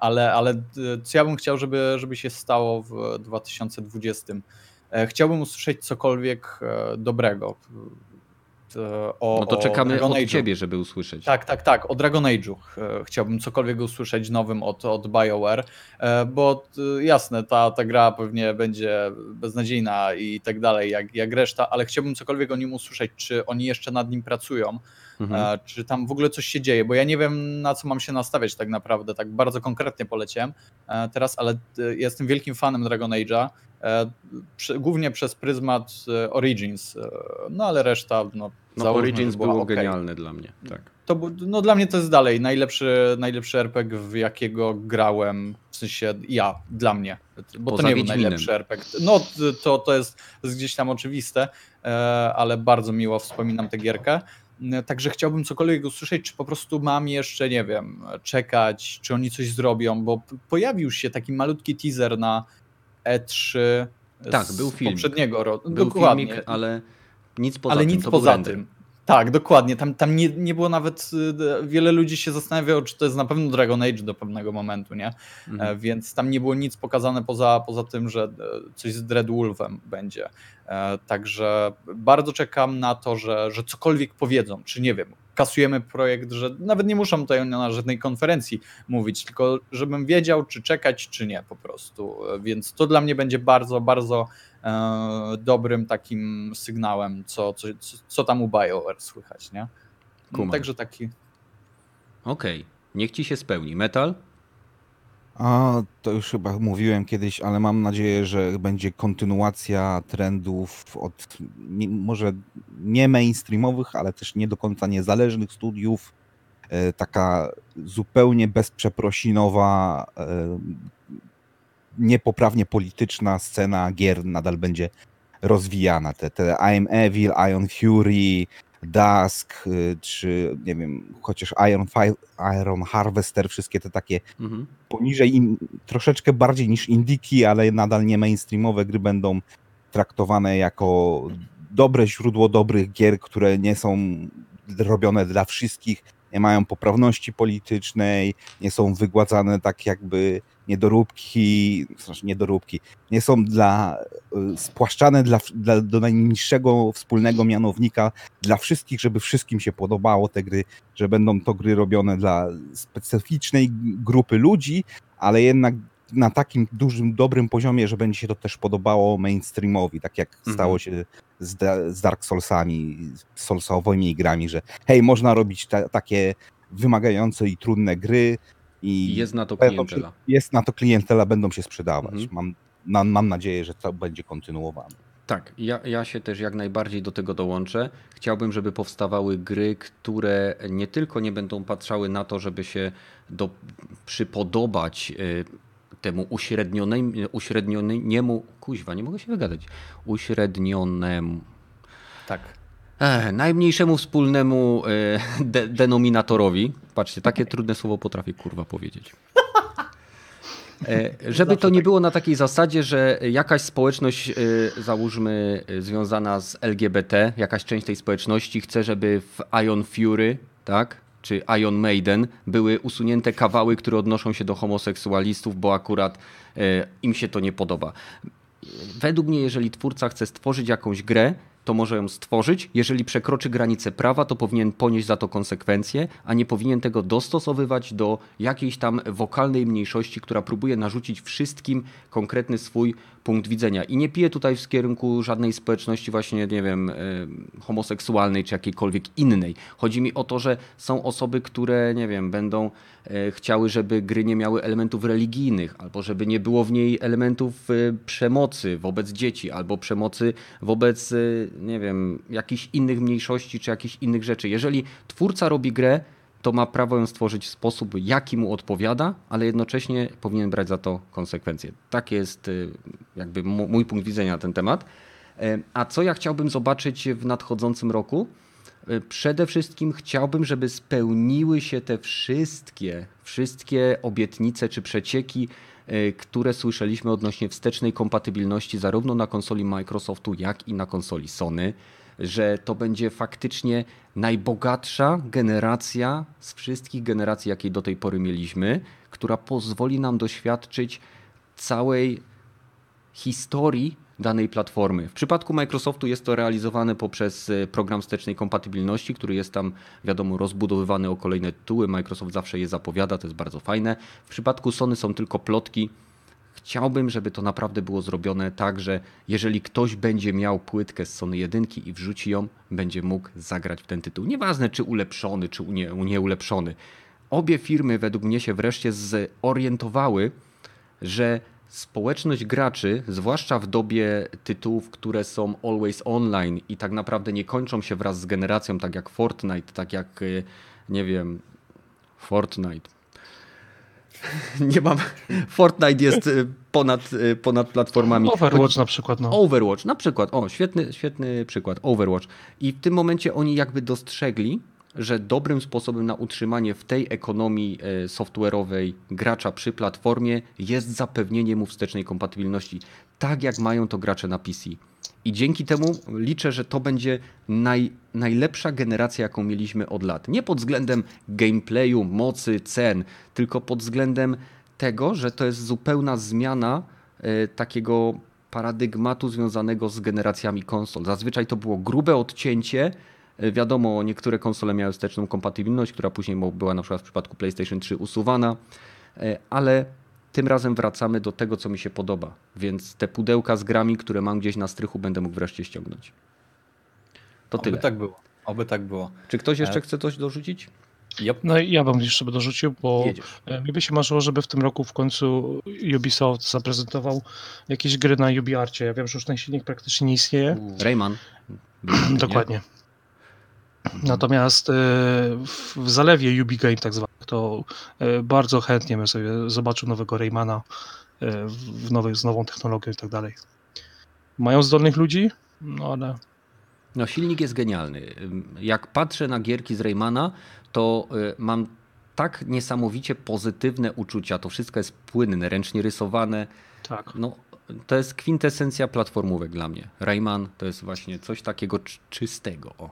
ale, ale e, co ja bym chciał, żeby, żeby się stało w 2020? E, Chciałbym usłyszeć cokolwiek e, dobrego. O, No to czekamy Dragon od Age'u. ciebie, żeby usłyszeć. Tak, tak, tak. O Dragon Age'u chciałbym cokolwiek usłyszeć nowym od, od BioWare, e, bo e, jasne, ta, ta gra pewnie będzie beznadziejna i tak dalej, jak, jak reszta, ale chciałbym cokolwiek o nim usłyszeć, czy oni jeszcze nad nim pracują, Mhm. czy tam w ogóle coś się dzieje, bo ja nie wiem, na co mam się nastawiać tak naprawdę, tak bardzo konkretnie poleciałem e, teraz, ale e, jestem wielkim fanem Dragon Age'a, e, głównie przez pryzmat Origins, no ale reszta, no, No Origins było okej. genialne dla mnie. Tak. To, no dla mnie to jest dalej najlepszy, najlepszy RPG, w jakiego grałem, w sensie ja, dla mnie, bo Poza to nie był Wiedźminem. najlepszy RPG. No to, to, jest, gdzieś tam oczywiste, ale bardzo miło wspominam tę gierkę. Także chciałbym cokolwiek usłyszeć, czy po prostu mam jeszcze, nie wiem, czekać, czy oni coś zrobią, bo pojawił się taki malutki teaser na E3 Tak, był filmik. poprzedniego roku. Był Dokładnie. filmik, ale nic poza ale tym. nic poza tym. Tak, dokładnie. Tam, tam nie, nie było nawet. y, Wiele ludzi się zastanawiało, czy to jest na pewno Dragon Age do pewnego momentu, nie? Mhm. E, Więc tam nie było nic pokazane poza, poza tym, że e, coś z Dreadwolfem będzie. E, Także bardzo czekam na to, że, że cokolwiek powiedzą, czy nie wiem. Kasujemy projekt, że nawet nie muszą tutaj na żadnej konferencji mówić, tylko żebym wiedział, czy czekać, czy nie po prostu. Więc to dla mnie będzie bardzo, bardzo e, dobrym takim sygnałem, co, co, co- tam u BioWare słychać, nie? Kumam. Także taki. Okej, niech ci się spełni. Metal? A to już chyba mówiłem kiedyś, ale mam nadzieję, że będzie kontynuacja trendów od nie, może nie mainstreamowych, ale też nie do końca niezależnych studiów. E, Taka zupełnie bezprzeprosinowa, e, niepoprawnie polityczna scena gier nadal będzie rozwijana. Te, te I'm Evil, Iron Fury, Dusk, y, czy nie wiem, chociaż Iron, Iron Harvester, wszystkie te takie Mhm. poniżej, in, troszeczkę bardziej niż indiki, ale nadal nie mainstreamowe gry będą traktowane jako dobre źródło dobrych gier, które nie są robione dla wszystkich, nie mają poprawności politycznej, nie są wygładzane tak jakby niedoróbki, znaczy niedoróbki, nie są dla, y, spłaszczane dla, dla, do najniższego wspólnego mianownika dla wszystkich, żeby wszystkim się podobało te gry, że będą to gry robione dla specyficznej grupy ludzi, ale jednak na takim dużym, dobrym poziomie, że będzie się to też podobało mainstreamowi, tak jak Mhm. stało się z, z Dark Soulsami, z Soulsowymi grami, że hej, można robić ta, takie wymagające i trudne gry i jest na to klientela. jest na to klientela, będą się sprzedawać. Mhm. Mam, na, mam nadzieję, że to będzie kontynuowane. Tak, ja, ja się też jak najbardziej do tego dołączę. Chciałbym, żeby powstawały gry, które nie tylko nie będą patrzały na to, żeby się do, przypodobać y, temu uśrednionemu, uśrednioniemu, kuźwa, nie mogę się wygadać, uśrednionemu, Tak. Najmniejszemu wspólnemu y, de, denominatorowi. Patrzcie, takie trudne słowo potrafię kurwa powiedzieć. E, Żeby to nie było na takiej zasadzie, że jakaś społeczność, y, załóżmy, związana z LGBT, jakaś część tej społeczności chce, żeby w Ion Fury, tak, czy Ion Maiden były usunięte kawały, które odnoszą się do homoseksualistów, bo akurat y, im się to nie podoba. Według mnie, jeżeli twórca chce stworzyć jakąś grę, to może ją stworzyć. Jeżeli przekroczy granice prawa, to powinien ponieść za to konsekwencje, a nie powinien tego dostosowywać do jakiejś tam wokalnej mniejszości, która próbuje narzucić wszystkim konkretny swój punkt widzenia. I nie piję tutaj w kierunku żadnej społeczności właśnie, nie wiem, e, homoseksualnej czy jakiejkolwiek innej. Chodzi mi o to, że są osoby, które, nie wiem, będą chciały, żeby gry nie miały elementów religijnych, albo żeby nie było w niej elementów e, przemocy wobec dzieci, albo przemocy wobec, e, nie wiem, jakichś innych mniejszości czy jakichś innych rzeczy. Jeżeli twórca robi grę, to ma prawo ją stworzyć w sposób, jaki mu odpowiada, ale jednocześnie powinien brać za to konsekwencje. Tak jest jakby mój punkt widzenia na ten temat. E, A co ja chciałbym zobaczyć w nadchodzącym roku? E, Przede wszystkim chciałbym, żeby spełniły się te wszystkie, wszystkie obietnice czy przecieki, e, które słyszeliśmy odnośnie wstecznej kompatybilności zarówno na konsoli Microsoftu, jak i na konsoli Sony że to będzie faktycznie najbogatsza generacja z wszystkich generacji, jakiej do tej pory mieliśmy, która pozwoli nam doświadczyć całej historii danej platformy. W przypadku Microsoftu jest to realizowane poprzez e, program wstecznej kompatybilności, który jest tam, wiadomo, rozbudowywany o kolejne tytuły. Microsoft zawsze je zapowiada, to jest bardzo fajne. W przypadku Sony są tylko plotki. Chciałbym, żeby to naprawdę było zrobione tak, że jeżeli ktoś będzie miał płytkę z Sony 1 i wrzuci ją, będzie mógł zagrać w ten tytuł. Nieważne czy ulepszony, czy nie, nieulepszony. Obie firmy według mnie się wreszcie zorientowały, że społeczność graczy, zwłaszcza w dobie tytułów, które są always online i tak naprawdę nie kończą się wraz z generacją, tak jak Fortnite, tak jak, y, nie wiem, Fortnite. Nie mam. Fortnite jest y, ponad, y, ponad platformami. Overwatch na przykład, no. Overwatch, na przykład, o, świetny, świetny przykład, Overwatch. I w tym momencie oni jakby dostrzegli, że dobrym sposobem na utrzymanie w tej ekonomii e, software'owej gracza przy platformie jest zapewnienie mu wstecznej kompatybilności, tak jak mają to gracze na PC. I dzięki temu liczę, że to będzie naj, najlepsza generacja, jaką mieliśmy od lat. Nie pod względem gameplayu, mocy, cen, tylko pod względem tego, że to jest zupełna zmiana e, takiego paradygmatu związanego z generacjami konsol. Zazwyczaj to było grube odcięcie. E, Wiadomo, niektóre konsole miały wsteczną kompatybilność, która później była na przykład w przypadku PlayStation 3 usuwana, e, ale tym razem wracamy do tego, co mi się podoba. Więc te pudełka z grami, które mam gdzieś na strychu, będę mógł wreszcie ściągnąć. To Oby tyle. tak było. Oby tak było. Czy ktoś jeszcze E, chce coś dorzucić? Yep. No i ja bym jeszcze by dorzucił, bo Jedziesz. mi by się marzyło, żeby w tym roku w końcu Ubisoft zaprezentował jakieś gry na UbiArcie. Ja wiem, że już ten silnik praktycznie nie istnieje. Rayman. Dokładnie. Natomiast e, w zalewie Ubi Game tak zwanych, to e, bardzo chętnie bym sobie zobaczył nowego Raymana e, w nowej, z nową technologią i tak dalej. Mają zdolnych ludzi, no ale No, silnik jest genialny. Jak patrzę na gierki z Raymana, to mam tak niesamowicie pozytywne uczucia. To wszystko jest płynne, ręcznie rysowane. tak. No, to jest kwintesencja platformówek dla mnie. Rayman to jest właśnie coś takiego czy- czystego. O.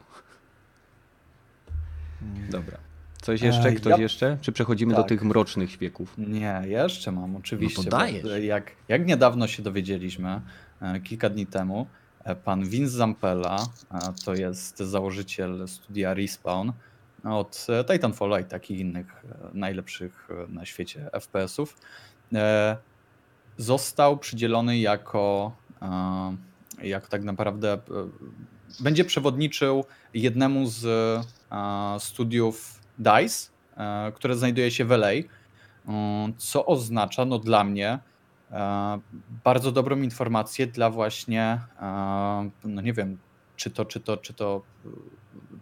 Dobra. Coś jeszcze? E, Ktoś ja- jeszcze? Czy przechodzimy do Tak. tych mrocznych świeków? Nie, jeszcze mam, oczywiście. No to Jak, jak niedawno się dowiedzieliśmy, e, kilka dni temu, e, pan Vince Zampella, to jest założyciel studia Respawn od Titanfalla i takich innych najlepszych na świecie FPS-ów, został przydzielony jako, jako tak naprawdę będzie przewodniczył jednemu z studiów DICE, e, które znajduje się w LA, Mm, co oznacza no, dla mnie e, bardzo dobrą informację dla właśnie, e, no nie wiem, czy to, czy to, czy to e,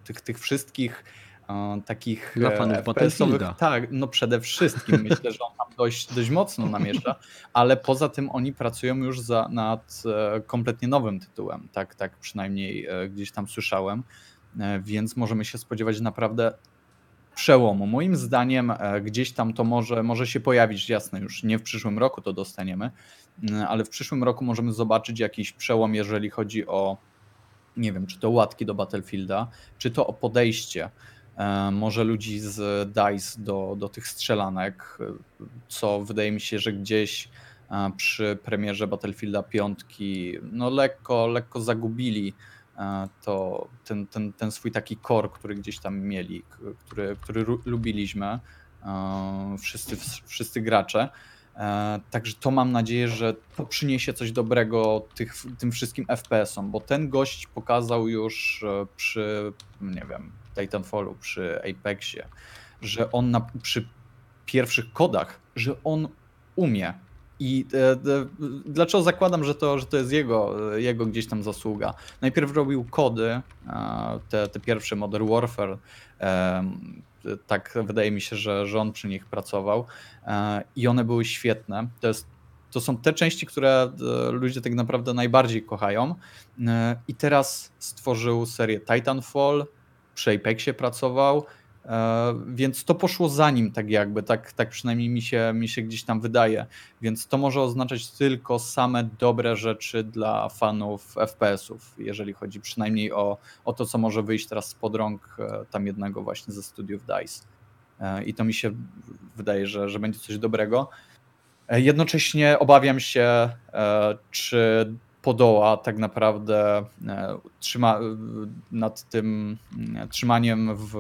tych, tych wszystkich e, takich Dla e, fanów Battlefielda. Tak, no przede wszystkim. Myślę, że on tam dość, dość mocno namiesza, ale poza tym oni pracują już za, nad e, kompletnie nowym tytułem, tak, tak przynajmniej e, gdzieś tam słyszałem, e, więc możemy się spodziewać naprawdę przełomu. Moim zdaniem e, gdzieś tam to może, może się pojawić, jasne, już nie w przyszłym roku to dostaniemy, mm, ale w przyszłym roku możemy zobaczyć jakiś przełom, jeżeli chodzi o, nie wiem, czy to łatki do Battlefielda, czy to o podejście e, może ludzi z DICE do, do tych strzelanek, e, co wydaje mi się, że gdzieś e, przy premierze Battlefielda 5 no lekko, lekko zagubili e, to ten, ten, ten swój taki core, który gdzieś tam mieli, który, który lubiliśmy, wszyscy, wszyscy gracze. E, Także to mam nadzieję, że to przyniesie coś dobrego tych, tym wszystkim FPS-om, bo ten gość pokazał już e, przy, nie wiem, Titanfallu, przy Apexie, że on na, przy pierwszych kodach, że on umie. I e, e, dlaczego zakładam, że to, że to jest jego, e, jego gdzieś tam zasługa? Najpierw robił kody, e, te, te pierwsze Modern Warfare. tak wydaje mi się, że, że on przy nich pracował e, i one były świetne. To, jest, to są te części, które ludzie tak naprawdę najbardziej kochają. I teraz stworzył serię Titanfall, przy Apexie pracował, więc to poszło za nim tak jakby, tak, tak przynajmniej mi się, mi się gdzieś tam wydaje. Więc to może oznaczać tylko same dobre rzeczy dla fanów FPS-ów, jeżeli chodzi przynajmniej o, o to, co może wyjść teraz spod rąk e, tam jednego właśnie ze studiów DICE. E, I to mi się wydaje, że, że będzie coś dobrego. E, Jednocześnie obawiam się, e, czy podoła tak naprawdę e, trzyma, e, nad tym mm, trzymaniem w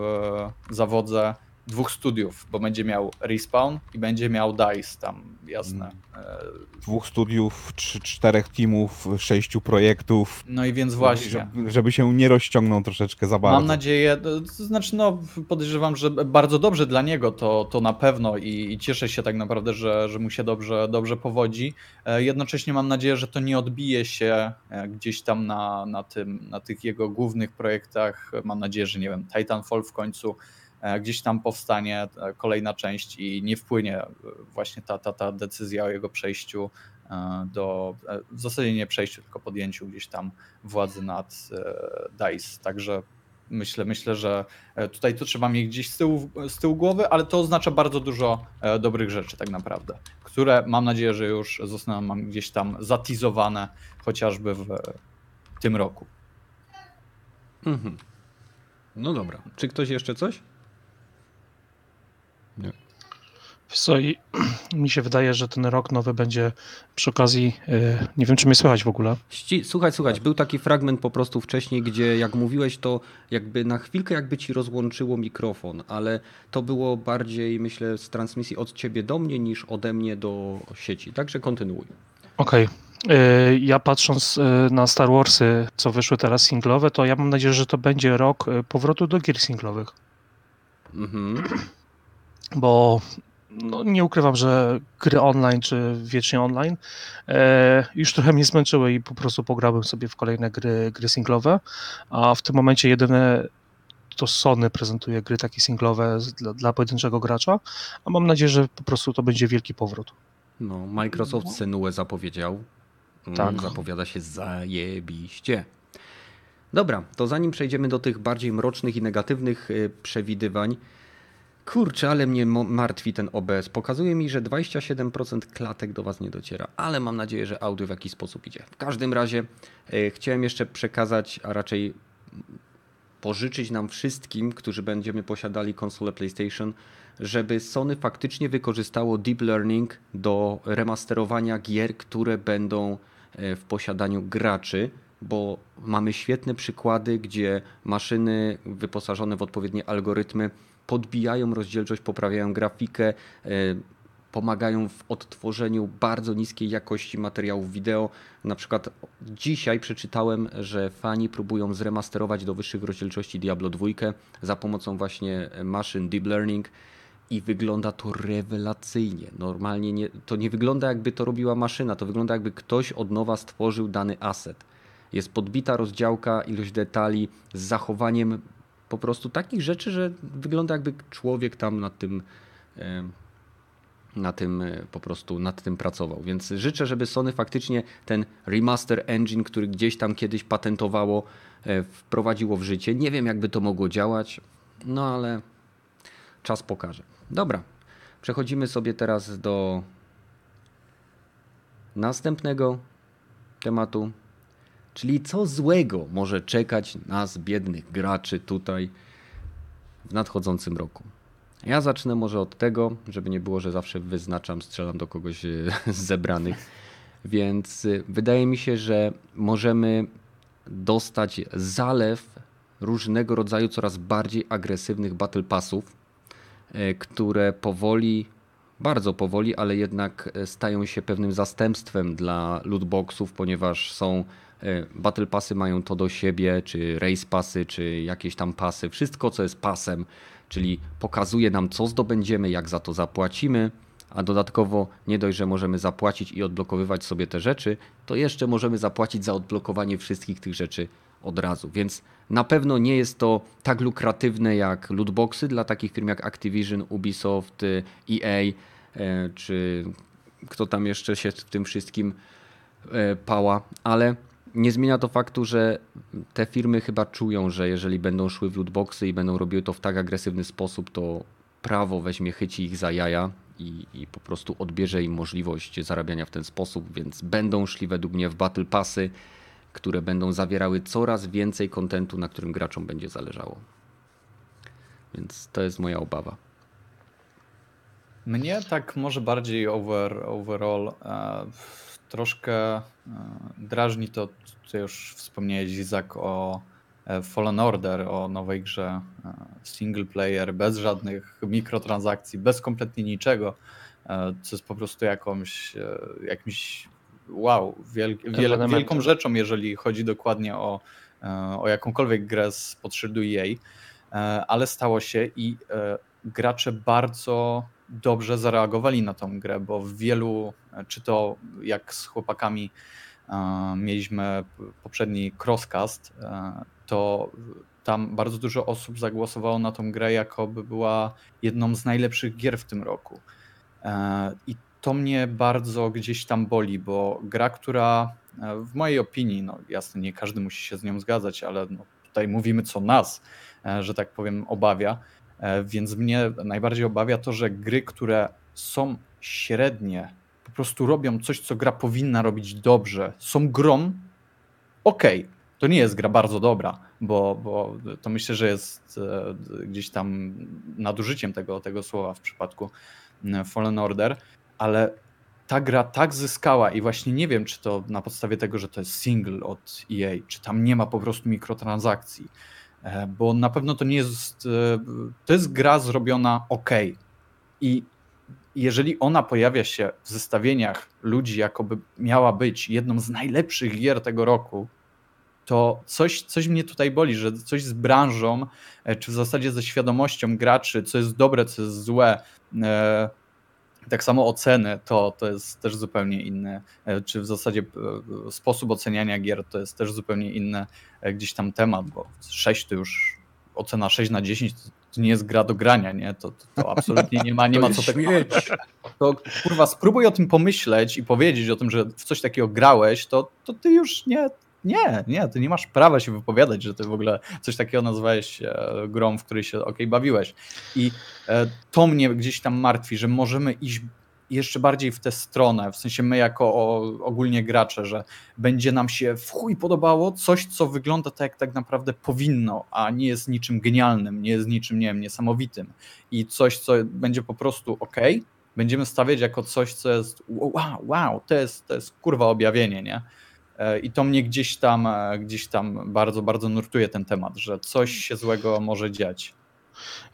zawodze dwóch studiów, bo będzie miał Respawn i będzie miał DICE tam, jasne. E, Dwóch studiów, trzy, czterech teamów, sześciu projektów. No i więc właśnie. Żeby, żeby się nie rozciągnął troszeczkę za bardzo. Mam nadzieję, to znaczy no podejrzewam, że bardzo dobrze dla niego to, to na pewno i, i cieszę się tak naprawdę, że, że mu się dobrze, dobrze powodzi. E, Jednocześnie mam nadzieję, że to nie odbije się e, gdzieś tam na, na, tym, na tych jego głównych projektach. Mam nadzieję, że nie wiem, Titanfall w końcu gdzieś tam powstanie e, kolejna część i nie wpłynie e, właśnie ta, ta, ta decyzja o jego przejściu e, do, e, w zasadzie nie przejściu, tylko podjęciu gdzieś tam władzy nad e, DICE. Także myślę, myślę, że e, tutaj to trzeba mieć gdzieś z tyłu, z tyłu głowy, ale to oznacza bardzo dużo e, dobrych rzeczy tak naprawdę, które mam nadzieję, że już zostaną gdzieś tam zatizowane chociażby w tym roku. Mhm. No dobra. Czy ktoś jeszcze coś? Wiesz co, i mi się wydaje, że ten rok nowy będzie przy okazji, e, nie wiem czy mnie słychać w ogóle. Słuchaj, słuchaj, był taki fragment po prostu wcześniej, gdzie jak mówiłeś, to jakby na chwilkę jakby ci rozłączyło mikrofon, ale to było bardziej, myślę, z transmisji od ciebie do mnie niż ode mnie do sieci. Także kontynuuj. Okej. E, Ja patrząc e, na Star Warsy, co wyszły teraz singlowe, to ja mam nadzieję, że to będzie rok powrotu do gier singlowych. Mhm. Bo no, nie ukrywam, że gry online czy wiecznie online e, już trochę mnie zmęczyły i po prostu pograłem sobie w kolejne gry, gry singlowe, a w tym momencie jedyne to Sony prezentuje gry takie singlowe dla, dla pojedynczego gracza, a mam nadzieję, że po prostu to będzie wielki powrót. No, Microsoft Senue zapowiedział. Mm, Tak. Zapowiada się zajebiście. Dobra, to zanim przejdziemy do tych bardziej mrocznych i negatywnych y, przewidywań, kurczę, ale mnie martwi ten OBS. Pokazuje mi, że 27% klatek do Was nie dociera, ale mam nadzieję, że audio w jakiś sposób idzie. W każdym razie y, chciałem jeszcze przekazać, a raczej pożyczyć nam wszystkim, którzy będziemy posiadali konsolę PlayStation, żeby Sony faktycznie wykorzystało deep learning do remasterowania gier, które będą e, w posiadaniu graczy, bo mamy świetne przykłady, gdzie maszyny wyposażone w odpowiednie algorytmy podbijają rozdzielczość, poprawiają grafikę, e, pomagają w odtworzeniu bardzo niskiej jakości materiałów wideo. Na przykład dzisiaj przeczytałem, że fani próbują zremasterować do wyższych rozdzielczości Diablo 2 za pomocą właśnie maszyn deep learning i wygląda to rewelacyjnie. Normalnie nie, to nie wygląda jakby to robiła maszyna, to wygląda jakby ktoś od nowa stworzył dany asset. Jest podbita rozdziałka, ilość detali z zachowaniem po prostu takich rzeczy, że wygląda jakby człowiek tam nad tym em, na tym e, po prostu nad tym pracował. Więc życzę, żeby Sony faktycznie ten remaster engine, który gdzieś tam kiedyś patentowało, e, wprowadziło w życie. Nie wiem, jakby to mogło działać, no ale czas pokaże. Dobra, przechodzimy sobie teraz do następnego tematu, czyli co złego może czekać nas, biednych graczy, tutaj w nadchodzącym roku. Ja zacznę może od tego, żeby nie było, że zawsze wyznaczam, strzelam do kogoś e, z zebranych. Więc y, wydaje mi się, że możemy dostać zalew różnego rodzaju coraz bardziej agresywnych battle passów, e, które powoli, bardzo powoli, ale jednak e, stają się pewnym zastępstwem dla lootboxów, ponieważ są e, battle passy mają to do siebie, czy race passy, czy jakieś tam pasy, wszystko co jest pasem, czyli pokazuje nam co zdobędziemy, jak za to zapłacimy, a dodatkowo nie dość, że możemy zapłacić i odblokowywać sobie te rzeczy, to jeszcze możemy zapłacić za odblokowanie wszystkich tych rzeczy od razu. Więc na pewno nie jest to tak lukratywne jak lootboxy dla takich firm jak Activision, Ubisoft, EA e, czy kto tam jeszcze się w tym wszystkim e, pała, ale nie zmienia to faktu, że te firmy chyba czują, że jeżeli będą szły w lootboxy i będą robiły to w tak agresywny sposób, to prawo weźmie, chyci ich za jaja i, i po prostu odbierze im możliwość zarabiania w ten sposób, więc będą szli według mnie w battle passy, które będą zawierały coraz więcej kontentu, na którym graczom będzie zależało. Więc to jest moja obawa. Mnie tak może bardziej over, overall e, troszkę e, drażni to, co już wspomniałeś Izak o e, Fallen Order, o nowej grze e, single player, bez żadnych mikrotransakcji, bez kompletnie niczego, co jest po prostu jakąś, jakimś wow, wiel, wiel, wielką rzeczą, jeżeli chodzi dokładnie o, o jakąkolwiek grę z podszyldu EA, ale stało się i gracze bardzo dobrze zareagowali na tą grę, bo w wielu, czy to jak z chłopakami e, mieliśmy poprzedni crosscast, e, to tam bardzo dużo osób zagłosowało na tą grę, jakoby była jedną z najlepszych gier w tym roku. E, I to mnie bardzo gdzieś tam boli, bo gra, która w mojej opinii, no jasne, nie każdy musi się z nią zgadzać, ale no, tutaj mówimy co nas, że tak powiem, obawia. E, Więc mnie najbardziej obawia to, że gry, które są średnie, po prostu robią coś, co gra powinna robić dobrze, są grą, okej, to nie jest gra bardzo dobra, bo, bo to myślę, że jest e, gdzieś tam nadużyciem tego, tego słowa w przypadku m, Fallen Order, ale ta gra tak zyskała i właśnie nie wiem, czy to na podstawie tego, że to jest single od EA, czy tam nie ma po prostu mikrotransakcji, E, bo na pewno to nie jest, e, to jest gra zrobiona ok. I jeżeli ona pojawia się w zestawieniach ludzi, jakoby miała być jedną z najlepszych gier tego roku, to coś, coś mnie tutaj boli, że coś z branżą, e, czy w zasadzie ze świadomością graczy, co jest dobre, co jest złe, e, tak samo oceny, to, to jest też zupełnie inny, e, czy w zasadzie e, sposób oceniania gier to jest też zupełnie inny e, gdzieś tam temat, bo 6 to już ocena 6 na 10 to, nie jest gra do grania, nie? To, to, to absolutnie nie ma, nie ma co tego. To kurwa, spróbuj o tym pomyśleć i powiedzieć o tym, że w coś takiego grałeś, to, to ty już nie, nie, nie, ty nie masz prawa się wypowiadać, że ty w ogóle coś takiego nazwałeś e, grą, w której się ok bawiłeś. I e, to mnie gdzieś tam martwi, że możemy iść jeszcze bardziej w tę stronę, w sensie my jako ogólnie gracze, że będzie nam się w chuj podobało coś, co wygląda tak, jak tak naprawdę powinno, a nie jest niczym genialnym, nie jest niczym, nie wiem, niesamowitym. I coś, co będzie po prostu ok, będziemy stawiać jako coś, co jest wow, wow, to jest, to jest kurwa objawienie, nie? E, I to mnie gdzieś tam, e, gdzieś tam bardzo, bardzo nurtuje ten temat, że coś się złego może dziać.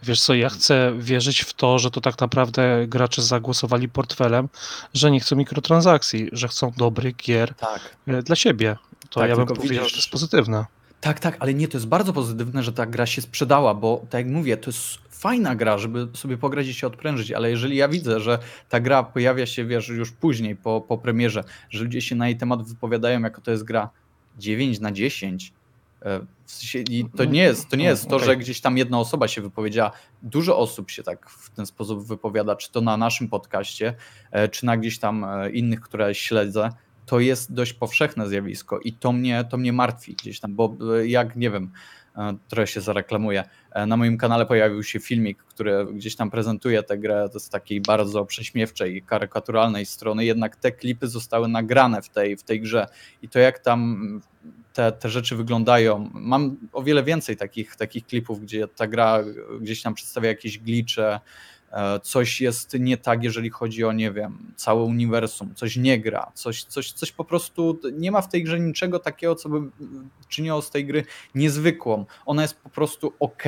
Wiesz co, ja chcę wierzyć w to, że to tak naprawdę gracze zagłosowali portfelem, że nie chcą mikrotransakcji, że chcą dobrych gier Tak. e, dla siebie. To Tak, ja bym powiedział, widzisz- że to jest pozytywne. Tak, tak, ale nie, to jest bardzo pozytywne, że ta gra się sprzedała, bo tak jak mówię, to jest fajna gra, żeby sobie pograć i się odprężyć, ale jeżeli ja widzę, że ta gra pojawia się, wiesz, już później, po, po premierze, że ludzie się na jej temat wypowiadają, jako to jest gra 9 na 10, e, w sensie, i to nie jest to, nie jest to Okej. że gdzieś tam jedna osoba się wypowiedziała. Dużo osób się tak w ten sposób wypowiada, czy to na naszym podcaście, e, czy na gdzieś tam e, innych, które śledzę. To jest dość powszechne zjawisko i to mnie, to mnie martwi gdzieś tam, bo jak nie wiem, trochę się zareklamuję. E, Na moim kanale pojawił się filmik, który gdzieś tam prezentuje tę grę z takiej bardzo prześmiewczej, karykaturalnej strony, jednak te klipy zostały nagrane w tej, w tej grze i to jak tam te, te rzeczy wyglądają. Mam o wiele więcej takich, takich klipów, gdzie ta gra gdzieś tam przedstawia jakieś glicze, e, coś jest nie tak, jeżeli chodzi o, nie wiem, całe uniwersum, coś nie gra, coś, coś, coś po prostu, nie ma w tej grze niczego takiego, co by czyniło z tej gry niezwykłą. Ona jest po prostu ok,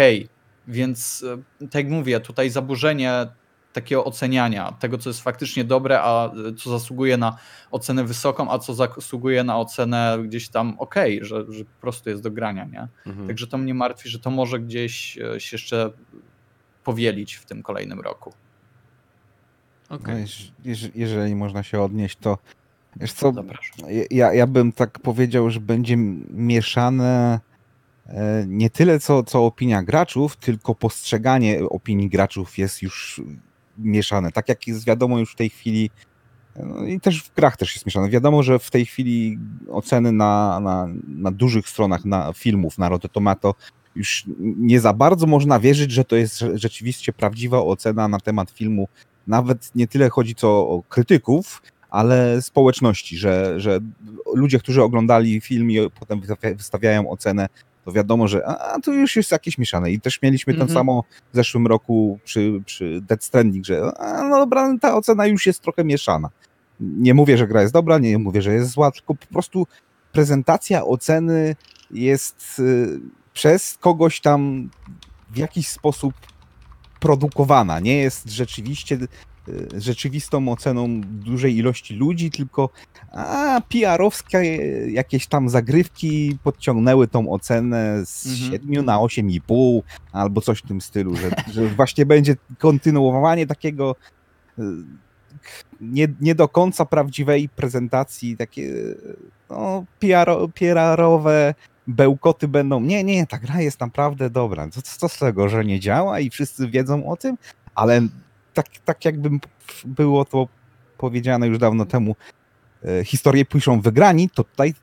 więc e, tak jak mówię, tutaj zaburzenie takiego oceniania tego, co jest faktycznie dobre, a co zasługuje na ocenę wysoką, a co zasługuje na ocenę gdzieś tam ok, że, że po prostu jest do grania, nie? Mhm. Także to mnie martwi, że to może gdzieś e, się jeszcze powielić w tym kolejnym roku. Okej. No, jeż- jeż- jeżeli można się odnieść, to wiesz co, ja, ja bym tak powiedział, że będzie mieszane e, nie tyle co, co opinia graczów, tylko postrzeganie opinii graczów jest już mieszane. Tak jak jest wiadomo już w tej chwili, no i też w grach też jest mieszane. Wiadomo, że w tej chwili oceny na, na, na dużych stronach na filmów, na Rotten Tomato, już nie za bardzo można wierzyć, że to jest rze- rzeczywiście prawdziwa ocena na temat filmu. Nawet nie tyle chodzi co o krytyków, ale społeczności, że, że ludzie, którzy oglądali film i potem wystawia- wystawiają ocenę, to wiadomo, że a, a to już jest jakieś mieszane. I też mieliśmy Mhm. to samo w zeszłym roku przy, przy Dead Stranding, że a, no dobra, ta ocena już jest trochę mieszana. Nie mówię, że gra jest dobra, nie mówię, że jest zła, tylko po prostu prezentacja oceny jest y, przez kogoś tam w jakiś sposób produkowana. Nie jest rzeczywiście y, rzeczywistą oceną dużej ilości ludzi, tylko a PR-owskie jakieś tam zagrywki podciągnęły tą ocenę z Mhm. 7 na 8,5 albo coś w tym stylu, że, że właśnie będzie kontynuowanie takiego y, nie, nie do końca prawdziwej prezentacji, takie no, PR, PR-owe bełkoty będą, nie, nie, ta gra jest naprawdę dobra, co, co z tego, że nie działa i wszyscy wiedzą o tym, ale tak, tak jakby było to powiedziane już dawno temu, e, historie piszą wygrani, to tutaj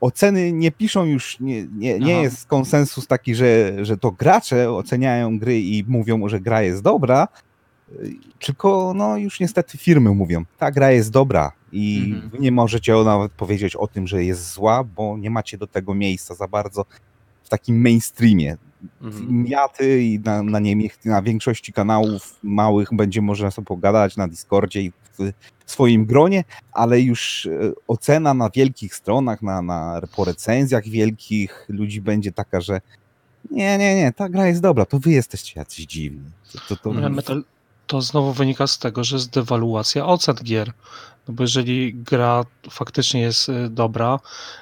oceny nie piszą już, nie, nie, nie Aha. jest konsensus taki, że, że to gracze oceniają gry i mówią, że gra jest dobra, y, tylko no już niestety firmy mówią, ta gra jest dobra i Mhm. nie możecie nawet powiedzieć o tym, że jest zła, bo nie macie do tego miejsca za bardzo w takim mainstreamie. Mhm. Ja, ty i na, na, na większości kanałów małych będzie można sobie pogadać na Discordzie i w swoim gronie, ale już e, ocena na wielkich stronach, na, na, po recenzjach wielkich ludzi będzie taka, że nie, nie, nie, ta gra jest dobra, to wy jesteście jacyś dziwni. To, to, to, Mhm. metal, to znowu wynika z tego, że jest dewaluacja ocen gier. No bo jeżeli gra faktycznie jest y, dobra,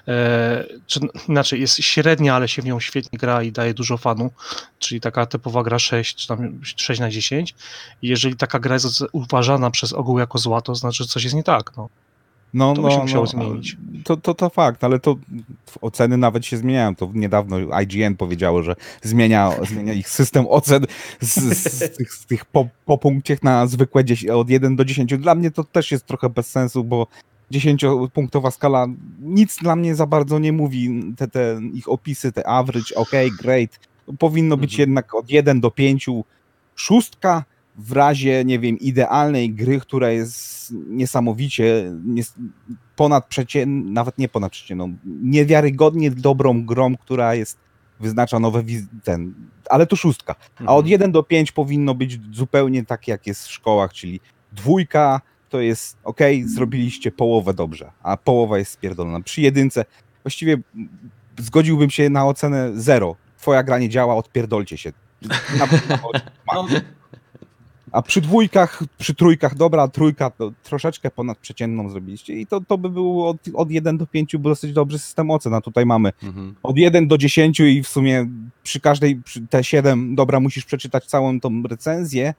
e, czy inaczej jest średnia, ale się w nią świetnie gra i daje dużo fanu, czyli taka typowa gra 6 czy tam 6 na 10, i jeżeli taka gra jest uważana przez ogół jako zła, to znaczy, że coś jest nie tak. No. No, To by się musiało zmienić. To, to, to fakt, ale to oceny nawet się zmieniają. To niedawno IGN powiedziało, że zmienia, zmienia ich system ocen z, z tych, z tych po, po punkcie na zwykłe 10, od 1 do 10. Dla mnie to też jest trochę bez sensu, bo 10-punktowa skala nic dla mnie za bardzo nie mówi. Te, te ich opisy, te average, ok, great. Powinno być Mhm. jednak od 1 do 5 szóstka w razie, nie wiem, idealnej gry, która jest niesamowicie nies ponad przeciętną, nawet nie ponad przeciętną, niewiarygodnie dobrą grą, która jest, wyznacza nowe ten, ale to szóstka. A Mhm. od 1 do 5 powinno być zupełnie tak, jak jest w szkołach, czyli dwójka to jest ok, zrobiliście połowę dobrze, a połowa jest spierdolona. Przy jedynce właściwie zgodziłbym się na ocenę 0. Twoja gra nie działa, odpierdolcie się. Nawet na No, a przy dwójkach, przy trójkach, dobra, trójka to troszeczkę ponad przeciętną zrobiliście i to, to by było od, od 1 do 5 był dosyć dobry system ocen, a tutaj mamy Mhm. od 1 do 10 i w sumie przy każdej, przy te 7, dobra, musisz przeczytać całą tą recenzję,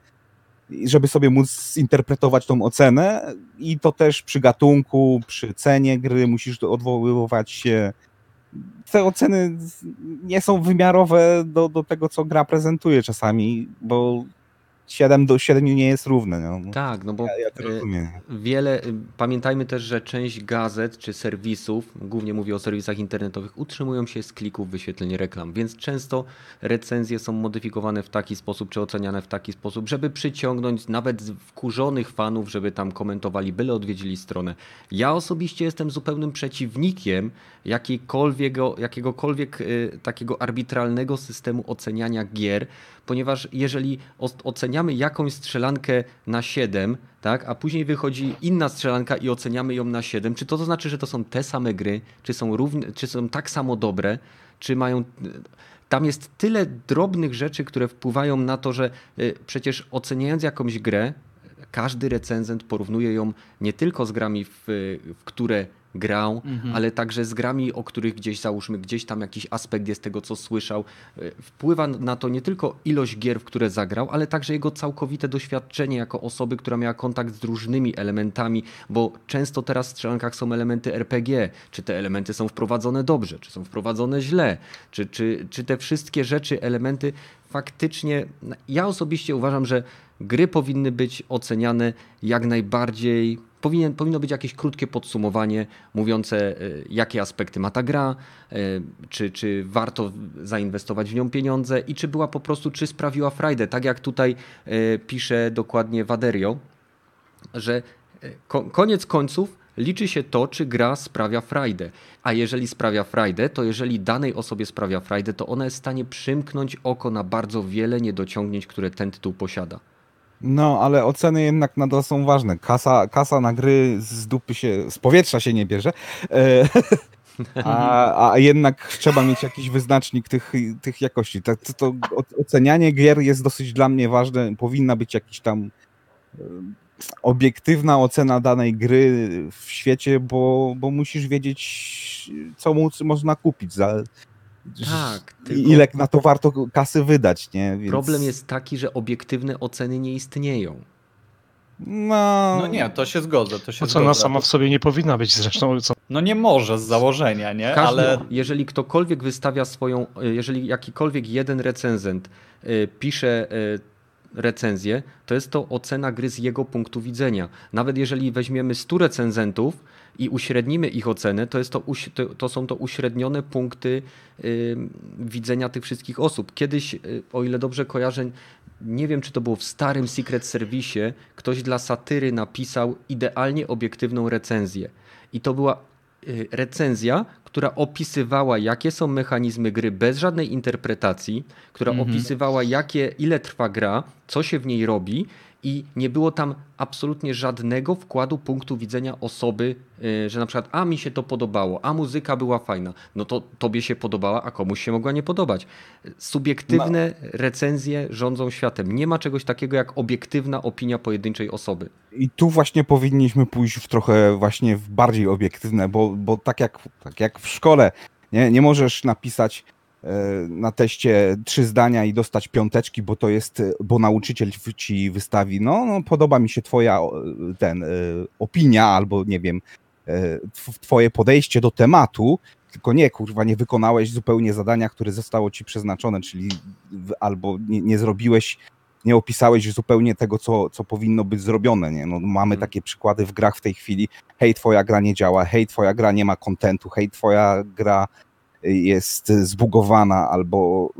żeby sobie móc zinterpretować tą ocenę i to też przy gatunku, przy cenie gry musisz odwoływać się. Te oceny nie są wymiarowe do, do tego, co gra prezentuje czasami, bo 7 do 7 nie jest równe. No. Tak, no bo Ja, ja to y, rozumiem. Wiele, y, pamiętajmy też, że część gazet czy serwisów, głównie mówię o serwisach internetowych, utrzymują się z klików wyświetleń reklam, więc często recenzje są modyfikowane w taki sposób, czy oceniane w taki sposób, żeby przyciągnąć nawet wkurzonych fanów, żeby tam komentowali, byle odwiedzili stronę. Ja osobiście jestem zupełnym przeciwnikiem jakiejkolwiek, jakiegokolwiek y, takiego arbitralnego systemu oceniania gier, ponieważ jeżeli oceniamy oceniamy jakąś strzelankę na 7, tak, a później wychodzi inna strzelanka i oceniamy ją na 7, czy to, to znaczy, że to są te same gry, czy są, równe, czy są tak samo dobre, czy mają. Tam jest tyle drobnych rzeczy, które wpływają na to, że y, przecież oceniając jakąś grę, każdy recenzent porównuje ją nie tylko z grami, w, w które grał, Mhm. ale także z grami, o których gdzieś załóżmy, gdzieś tam jakiś aspekt jest tego, co słyszał. Y, Wpływa na to nie tylko ilość gier, w które zagrał, ale także jego całkowite doświadczenie jako osoby, która miała kontakt z różnymi elementami, bo często teraz w strzelankach są elementy RPG. Czy te elementy są wprowadzone dobrze, czy są wprowadzone źle, czy, czy, czy te wszystkie rzeczy, elementy faktycznie. Ja osobiście uważam, że gry powinny być oceniane jak najbardziej. Powinien, powinno być jakieś krótkie podsumowanie mówiące, y, jakie aspekty ma ta gra, y, czy, czy warto zainwestować w nią pieniądze i czy była po prostu, czy sprawiła frajdę. Tak jak tutaj y, pisze dokładnie Waderio, że ko- koniec końców liczy się to, czy gra sprawia frajdę. A jeżeli sprawia frajdę, to jeżeli danej osobie sprawia frajdę, to ona jest w stanie przymknąć oko na bardzo wiele niedociągnięć, które ten tytuł posiada. No, ale oceny jednak nadal są ważne. Kasa, kasa na gry z dupy się, z powietrza się nie bierze. E, A, a jednak trzeba mieć jakiś wyznacznik tych, tych jakości. Tak, to, to ocenianie gier jest dosyć dla mnie ważne. Powinna być jakiś tam e, obiektywna ocena danej gry w świecie, bo, bo musisz wiedzieć, co można kupić za. Tak, i tylko- Ile na to warto kasy wydać, nie? Więc, Problem jest taki, że obiektywne oceny nie istnieją. No, No nie, to się zgodzę. To się Ocena zgodzę. sama w sobie nie powinna być zresztą. Co... No nie może z założenia, nie? Każdy, Ale jeżeli ktokolwiek wystawia swoją, jeżeli jakikolwiek jeden recenzent y, pisze y, recenzję, to jest to ocena gry z jego punktu widzenia. Nawet jeżeli weźmiemy 100 recenzentów i uśrednimy ich ocenę, to, jest to, to są to uśrednione punkty y, widzenia tych wszystkich osób. Kiedyś, y, o ile dobrze kojarzę, nie wiem czy to było w starym Secret Service, ktoś dla satyry napisał idealnie obiektywną recenzję. I to była y, recenzja, która opisywała, jakie są mechanizmy gry bez żadnej interpretacji, która Mhm. opisywała, jakie, ile trwa gra, co się w niej robi. I nie było tam absolutnie żadnego wkładu punktu widzenia osoby, y, że na przykład, a mi się to podobało, a muzyka była fajna. No to tobie się podobała, a komuś się mogła nie podobać. Subiektywne recenzje rządzą światem. Nie ma czegoś takiego jak obiektywna opinia pojedynczej osoby. I tu właśnie powinniśmy pójść w trochę właśnie w bardziej obiektywne, bo, bo tak, jak, tak jak w szkole, nie, nie możesz napisać na teście trzy zdania i dostać piąteczki, bo to jest, e, bo nauczyciel ci wystawi, no, no podoba mi się twoja ten, e, opinia albo nie wiem, e, tw- twoje podejście do tematu, tylko nie, kurwa, nie wykonałeś zupełnie zadania, które zostało ci przeznaczone, czyli albo nie, nie zrobiłeś nie opisałeś zupełnie tego, co, co powinno być zrobione. Nie? No, mamy Mhm. takie przykłady w grach w tej chwili. Hej, twoja gra nie działa, hej, twoja gra nie ma kontentu, hej, twoja gra jest zbugowana albo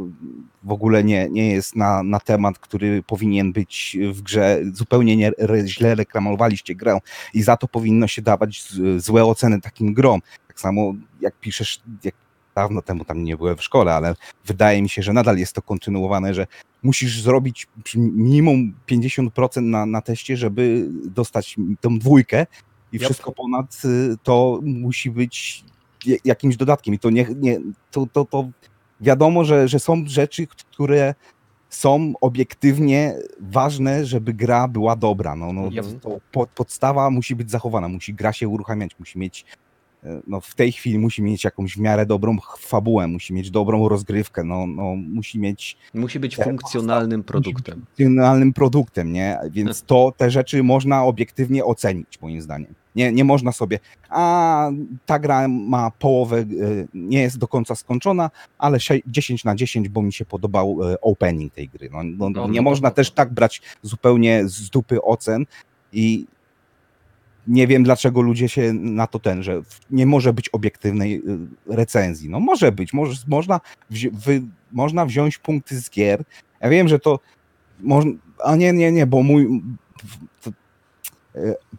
w ogóle nie, nie jest na, na temat, który powinien być w grze. Zupełnie nie, źle reklamowaliście grę i za to powinno się dawać złe oceny takim grom. Tak samo jak piszesz, jak dawno temu tam nie byłem w szkole, ale wydaje mi się, że nadal jest to kontynuowane, że musisz zrobić minimum 50% na, na teście, żeby dostać tą dwójkę i Yep. wszystko ponad y, to musi być jakimś dodatkiem. I to nie, nie to, to, to wiadomo, że, że są rzeczy, które są obiektywnie ważne, żeby gra była dobra. No, no, Yep. to pod, podstawa musi być zachowana, musi gra się uruchamiać, musi mieć e, no, w tej chwili musi mieć jakąś w miarę dobrą fabułę, musi mieć dobrą rozgrywkę, no, no, musi mieć Musi być Tak, funkcjonalnym produktem. funkcjonalnym produktem, nie? Więc to te rzeczy można obiektywnie ocenić, moim zdaniem. Nie, nie można sobie, a ta gra ma połowę, e, nie jest do końca skończona, ale sze- 10 na 10, bo mi się podobał e, opening tej gry. No, no, No, nie no, można no, też no. tak brać zupełnie z dupy ocen i nie wiem, dlaczego ludzie się na to ten, że nie może być obiektywnej y, recenzji. No może być, może, można, wzi- wy, można wziąć punkty z gier. Ja wiem, że to moż, a nie, nie, nie, bo mój to, y,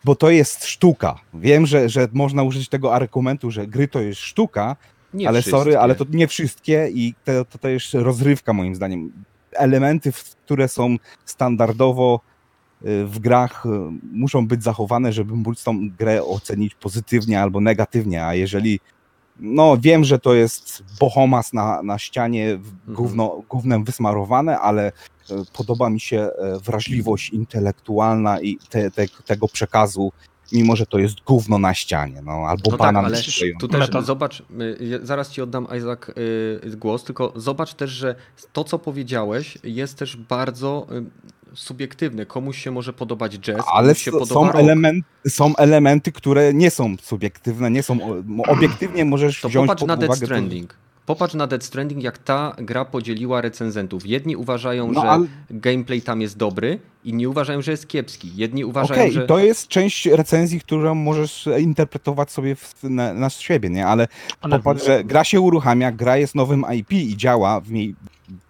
bo to jest sztuka. Wiem, że, że można użyć tego argumentu, że gry to jest sztuka, Nie ale wszystkie. sorry, ale to nie wszystkie i to, to, to jest rozrywka moim zdaniem. elementy, które są standardowo y, w grach y, muszą być zachowane, żeby móc tą grę ocenić pozytywnie albo negatywnie, a jeżeli no wiem, że to jest bohomas na, na ścianie, w- gówno, gównem wysmarowane, ale podoba mi się e, wrażliwość intelektualna i te, te, tego przekazu, mimo że to jest gówno na ścianie, no albo No tak, banan ale przyklejony. Tu też zobacz, y, zaraz ci oddam Isaac y, głos, tylko zobacz też, że to co powiedziałeś jest też bardzo y, subiektywne. Komuś się może podobać jazz, Ale się podoba są, element, są elementy, które nie są subiektywne, nie są. Obiektywnie możesz To wziąć popatrz pod na uwagę. to- Stranding. Popatrz na Dead Stranding, jak ta gra podzieliła recenzentów. Jedni uważają, No, że ale- gameplay tam jest dobry, inni uważają, że jest kiepski. Jedni uważają, Okej, że... i to jest część recenzji, którą możesz interpretować sobie w, na, na siebie, nie? Ale Ale popatrz, że gra się uruchamia, gra jest nowym IP i działa w niej,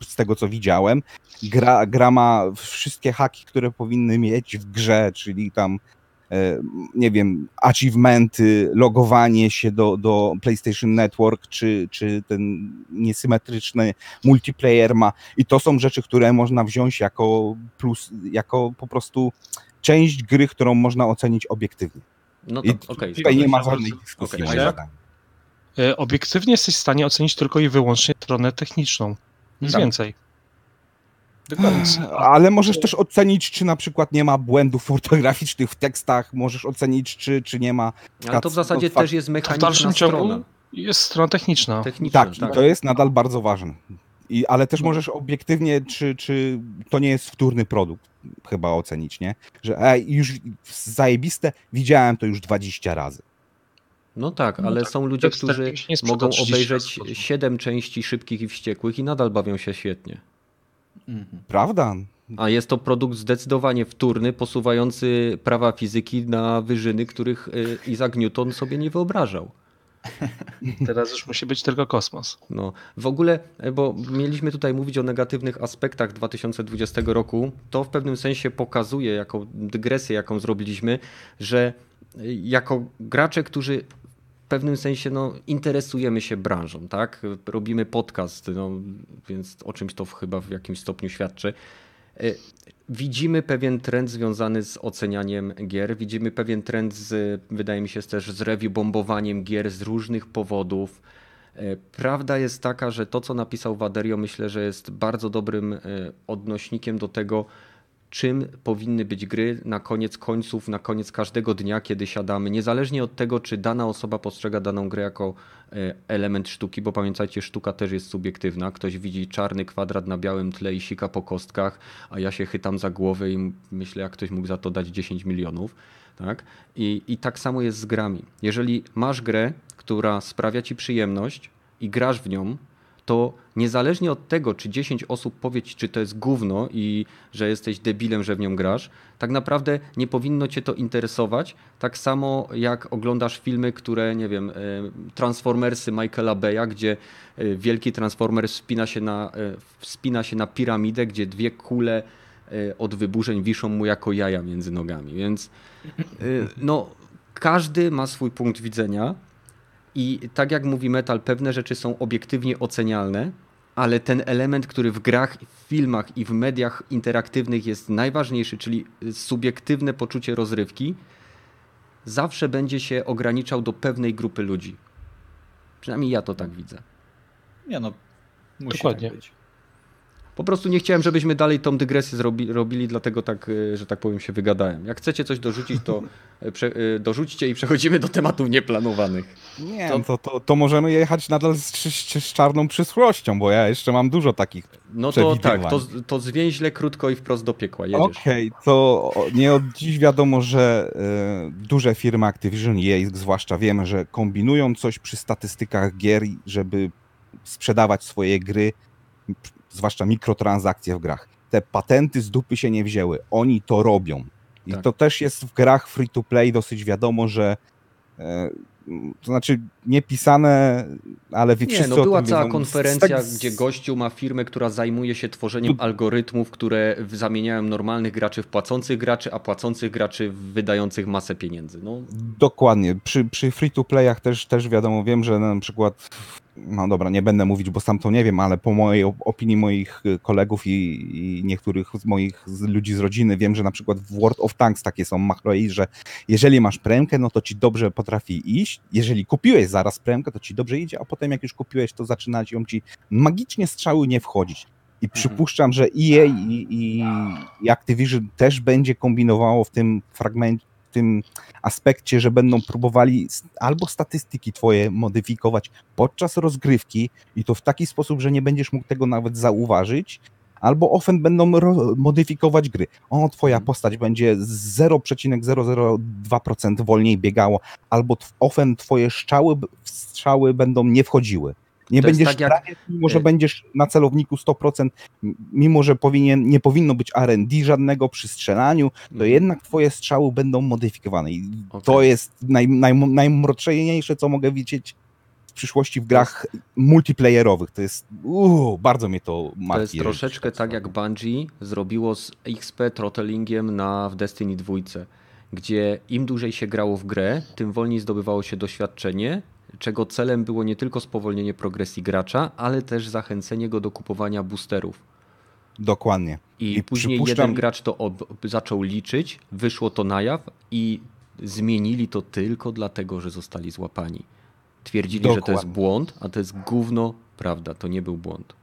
z tego co widziałem. Gra, gra ma wszystkie haki, które powinny mieć w grze, czyli tam nie wiem, achievementy, logowanie się do, do PlayStation Network, czy, czy ten niesymetryczny multiplayer ma. I to są rzeczy, które można wziąć jako plus, jako po prostu część gry, którą można ocenić obiektywnie. No I to okej. tutaj nie ma żadnej dyskusji. Zdaniem. E, Obiektywnie jesteś w stanie ocenić tylko i wyłącznie stronę techniczną. Nic Tak. więcej. Ale możesz też ocenić, czy na przykład nie ma błędów ortograficznych w tekstach, możesz ocenić, czy, czy nie ma. Ale to w zasadzie fakt- też jest W mechaniczna dalszym ciągu jest strona techniczna. Techniczna, Tak, tak. i to jest nadal bardzo ważne. I, ale też możesz obiektywnie, czy, czy to nie jest wtórny produkt, chyba ocenić, nie? Że ej, już zajebiste, widziałem to już 20 razy. No tak, No ale tak. są ludzie, Death którzy mogą 30 obejrzeć razy. 7 części szybkich i wściekłych i nadal bawią się świetnie. Mhm. Prawda? A jest to produkt zdecydowanie wtórny, posuwający prawa fizyki na wyżyny, których y, Isaac Newton sobie nie wyobrażał. Teraz już musi być tylko kosmos. No, w ogóle, e, bo mieliśmy tutaj mówić o negatywnych aspektach 2020 roku, to w pewnym sensie pokazuje, jako dygresję, jaką zrobiliśmy, że y, jako gracze, którzy pewnym sensie no, interesujemy się branżą, tak? Robimy podcast, no, więc o czymś to chyba w jakimś stopniu świadczy. Y, Widzimy pewien trend związany z ocenianiem gier. Widzimy pewien trend z, wydaje mi się, też z review bombowaniem gier z różnych powodów. E, Prawda jest taka, że to, co napisał Waderio, myślę, że jest bardzo dobrym e, odnośnikiem do tego, czym powinny być gry na koniec końców, na koniec każdego dnia, kiedy siadamy, niezależnie od tego, czy dana osoba postrzega daną grę jako e, element sztuki, bo pamiętajcie, sztuka też jest subiektywna. Ktoś widzi czarny kwadrat na białym tle i sika po kostkach, a ja się chytam za głowę i myślę, jak ktoś mógł za to dać 10 milionów. Tak? I, I tak samo jest z grami. Jeżeli masz grę, która sprawia ci przyjemność i grasz w nią, to niezależnie od tego, czy 10 osób powie ci, czy to jest gówno i że jesteś debilem, że w nią grasz, tak naprawdę nie powinno cię to interesować. Tak samo jak oglądasz filmy, które, nie wiem, e, Transformersy Michaela Beya, gdzie e, wielki Transformer wspina się na, e, wspina się na piramidę, gdzie dwie kule od wyburzeń wiszą mu jako jaja między nogami. Więc no, każdy ma swój punkt widzenia. I tak jak mówi Metal, pewne rzeczy są obiektywnie ocenialne, ale ten element, który w grach, w filmach i w mediach interaktywnych jest najważniejszy, czyli subiektywne poczucie rozrywki, zawsze będzie się ograniczał do pewnej grupy ludzi. Przynajmniej ja to tak widzę. Nie no, musi Dokładnie. tak być. Po prostu nie chciałem, żebyśmy dalej tą dygresję zrobi, robili, dlatego tak, y, że tak powiem, się wygadałem. Jak chcecie coś dorzucić, to y, prze, y, dorzućcie i przechodzimy do tematów nieplanowanych. Nie, To- to, to, to możemy jechać nadal z, z, z czarną przyszłością, bo ja jeszcze mam dużo takich. No to tak, to, to zwięźle, krótko i wprost do piekła. Jedziesz. Okej, to nie od dziś wiadomo, że e, duże firmy Activision i EA zwłaszcza wiemy, że kombinują coś przy statystykach gier, żeby sprzedawać swoje gry, zwłaszcza mikrotransakcje w grach. Te patenty z dupy się nie wzięły. Oni to robią. I Tak. to też jest w grach free to play dosyć wiadomo, że e, to znaczy niepisane, ale wy Nie, wszyscy no była cała konferencja, Z- gdzie gościu ma firmę, która zajmuje się tworzeniem Tu- algorytmów, które w- zamieniają normalnych graczy w płacących graczy, a płacących graczy w wydających masę pieniędzy. No, Dokładnie. Przy, przy free to playach też, też wiadomo, wiem, że na przykład no dobra, nie będę mówić, bo sam to nie wiem, ale po mojej op- opinii moich y, kolegów i, i niektórych z moich z ludzi z rodziny wiem, że na przykład w World of Tanks takie są machroi, że jeżeli masz premkę, no to ci dobrze potrafi iść. Jeżeli kupiłeś zaraz premkę, to ci dobrze idzie, a potem jak już kupiłeś, to zaczyna ją ci magicznie strzały nie wchodzić. I przypuszczam, że EA i, i, i Activision też będzie kombinowało w tym fragmencie, tym aspekcie, że będą próbowali albo statystyki twoje modyfikować podczas rozgrywki i to w taki sposób, że nie będziesz mógł tego nawet zauważyć, albo ofen będą modyfikować gry. O, twoja Mhm. postać będzie 0,002% wolniej biegało, albo ofen twoje strzały, strzały będą nie wchodziły. Nie To będziesz tak jak- mimo że y- będziesz na celowniku 100%, m- mimo że powinien, nie powinno być R&D żadnego przy strzelaniu, to Mhm. jednak twoje strzały będą modyfikowane. I to Okej. jest naj, naj, najmroczniejsze, co mogę widzieć w przyszłości w grach multiplayerowych. To jest, uuu, bardzo mnie to martwi. To jest troszeczkę to tak jak Bungie zrobiło z XP throttlingiem na w Destiny 2, gdzie im dłużej się grało w grę, tym wolniej zdobywało się doświadczenie, czego celem było nie tylko spowolnienie progresji gracza, ale też zachęcenie go do kupowania boosterów. Dokładnie. I, I później przypuszczam- jeden gracz to zaczął liczyć, wyszło to na jaw i zmienili to tylko dlatego, że zostali złapani. Twierdzili, że to jest Dokładnie. błąd, a to jest gówno prawda, to nie był błąd.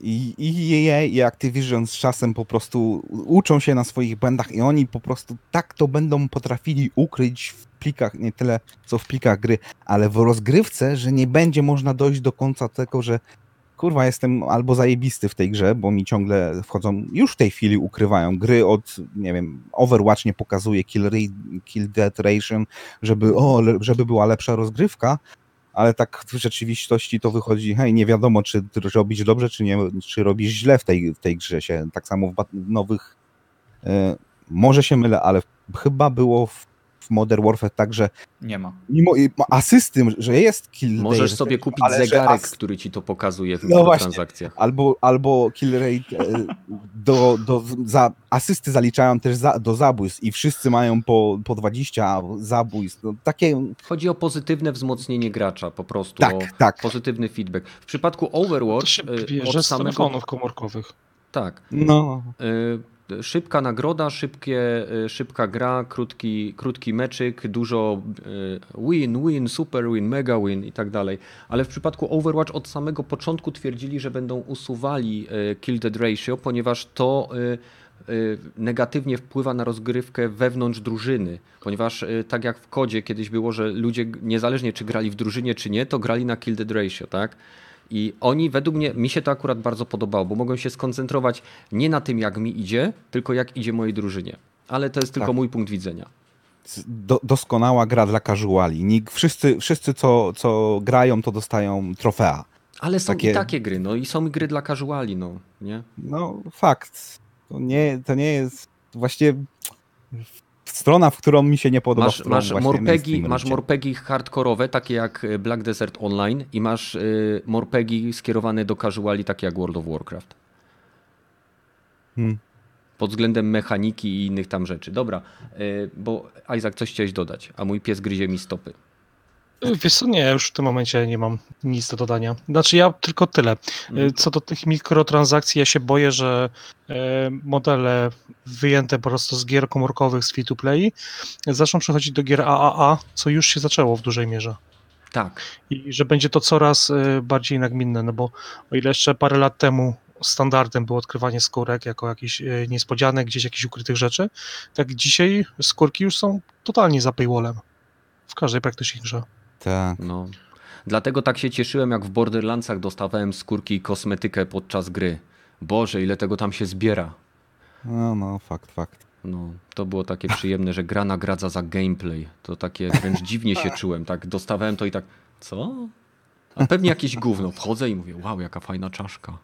I, i EA i Activision z czasem po prostu uczą się na swoich błędach i oni po prostu tak to będą potrafili ukryć w plikach, nie tyle co w plikach gry, ale w rozgrywce, że nie będzie można dojść do końca tego, że kurwa jestem albo zajebisty w tej grze, bo mi ciągle wchodzą, już w tej chwili ukrywają gry od, nie wiem, Overwatch nie pokazuje kill, kill death ration, żeby, o, żeby była lepsza rozgrywka, ale tak w rzeczywistości to wychodzi, hej, nie wiadomo, czy robisz dobrze, czy nie, czy robisz źle w tej, w tej grze się. Tak samo w nowych, e, może się mylę, ale chyba było w, w Modern Warfare tak, że Nie ma. mimo asysty, że jest kill Możesz rate, sobie kupić zegarek, as- który ci to pokazuje w No właśnie. mikrotransakcjach. Albo, albo kill rate e, do, do, za, asysty zaliczają też za, do zabójstw i wszyscy mają po, po 20 zabójstw. No, takie, Chodzi o pozytywne wzmocnienie gracza po prostu. tak, o tak. pozytywny feedback. W przypadku To Overwatch się y, bierze od z samego telefonów komórkowych. tak. No, y, Szybka nagroda, szybkie, y, szybka gra, krótki, krótki meczyk, dużo y, win, win, super win, mega win i tak dalej. Ale w przypadku Overwatch od samego początku twierdzili, że będą usuwali y, kill dead ratio, ponieważ to negatywnie wpływa na rozgrywkę wewnątrz drużyny. Ponieważ tak jak w kodzie kiedyś było, że ludzie niezależnie czy grali w drużynie czy nie, to grali na kill dead ratio, tak? I oni według mnie, mi się to akurat bardzo podobało, bo mogą się skoncentrować nie na tym, jak mi idzie, tylko jak idzie mojej drużynie. Ale to jest tylko Tak. mój punkt widzenia. do, doskonała gra dla casuali. Nikt, wszyscy, wszyscy co, co grają, to dostają trofea. Ale są Takie- i takie gry, no i są gry dla casuali, no, nie? No, fakt. To nie, to nie jest właściwie strona, w którą mi się nie podoba. Masz, masz, morpegi, masz morpegi hardkorowe, takie jak y, Black Desert Online i masz y, morpegi skierowane do casuali, takie jak World of Warcraft. Hmm. Pod względem mechaniki i innych tam rzeczy. Dobra, y, bo Isaac, coś chciałeś dodać, a mój pies gryzie mi stopy. Y, Wiesz co, nie, już w tym momencie nie mam nic do dodania. Znaczy ja tylko tyle. Y, Co do tych mikrotransakcji, ja się boję, że e, modele wyjęte po prostu z gier komórkowych z free-to-play zaczną przechodzić do gier AAA, co już się zaczęło w dużej mierze. Tak, I że będzie to coraz bardziej nagminne, no bo o ile jeszcze parę lat temu standardem było odkrywanie skórek jako jakiś niespodzianek, gdzieś jakichś ukrytych rzeczy, tak dzisiaj skórki już są totalnie za paywallem. W każdej praktycznie grze. Tak. No. Dlatego tak się cieszyłem, jak w Borderlandsach dostawałem skórki i kosmetykę podczas gry. Boże, ile tego tam się zbiera. No, no, fakt, fakt. No, to było takie przyjemne, że gra nagradza za gameplay. To takie wręcz dziwnie się czułem. Tak, dostawałem to i tak, co? A pewnie jakieś gówno. Wchodzę i mówię, wow, jaka fajna czaszka.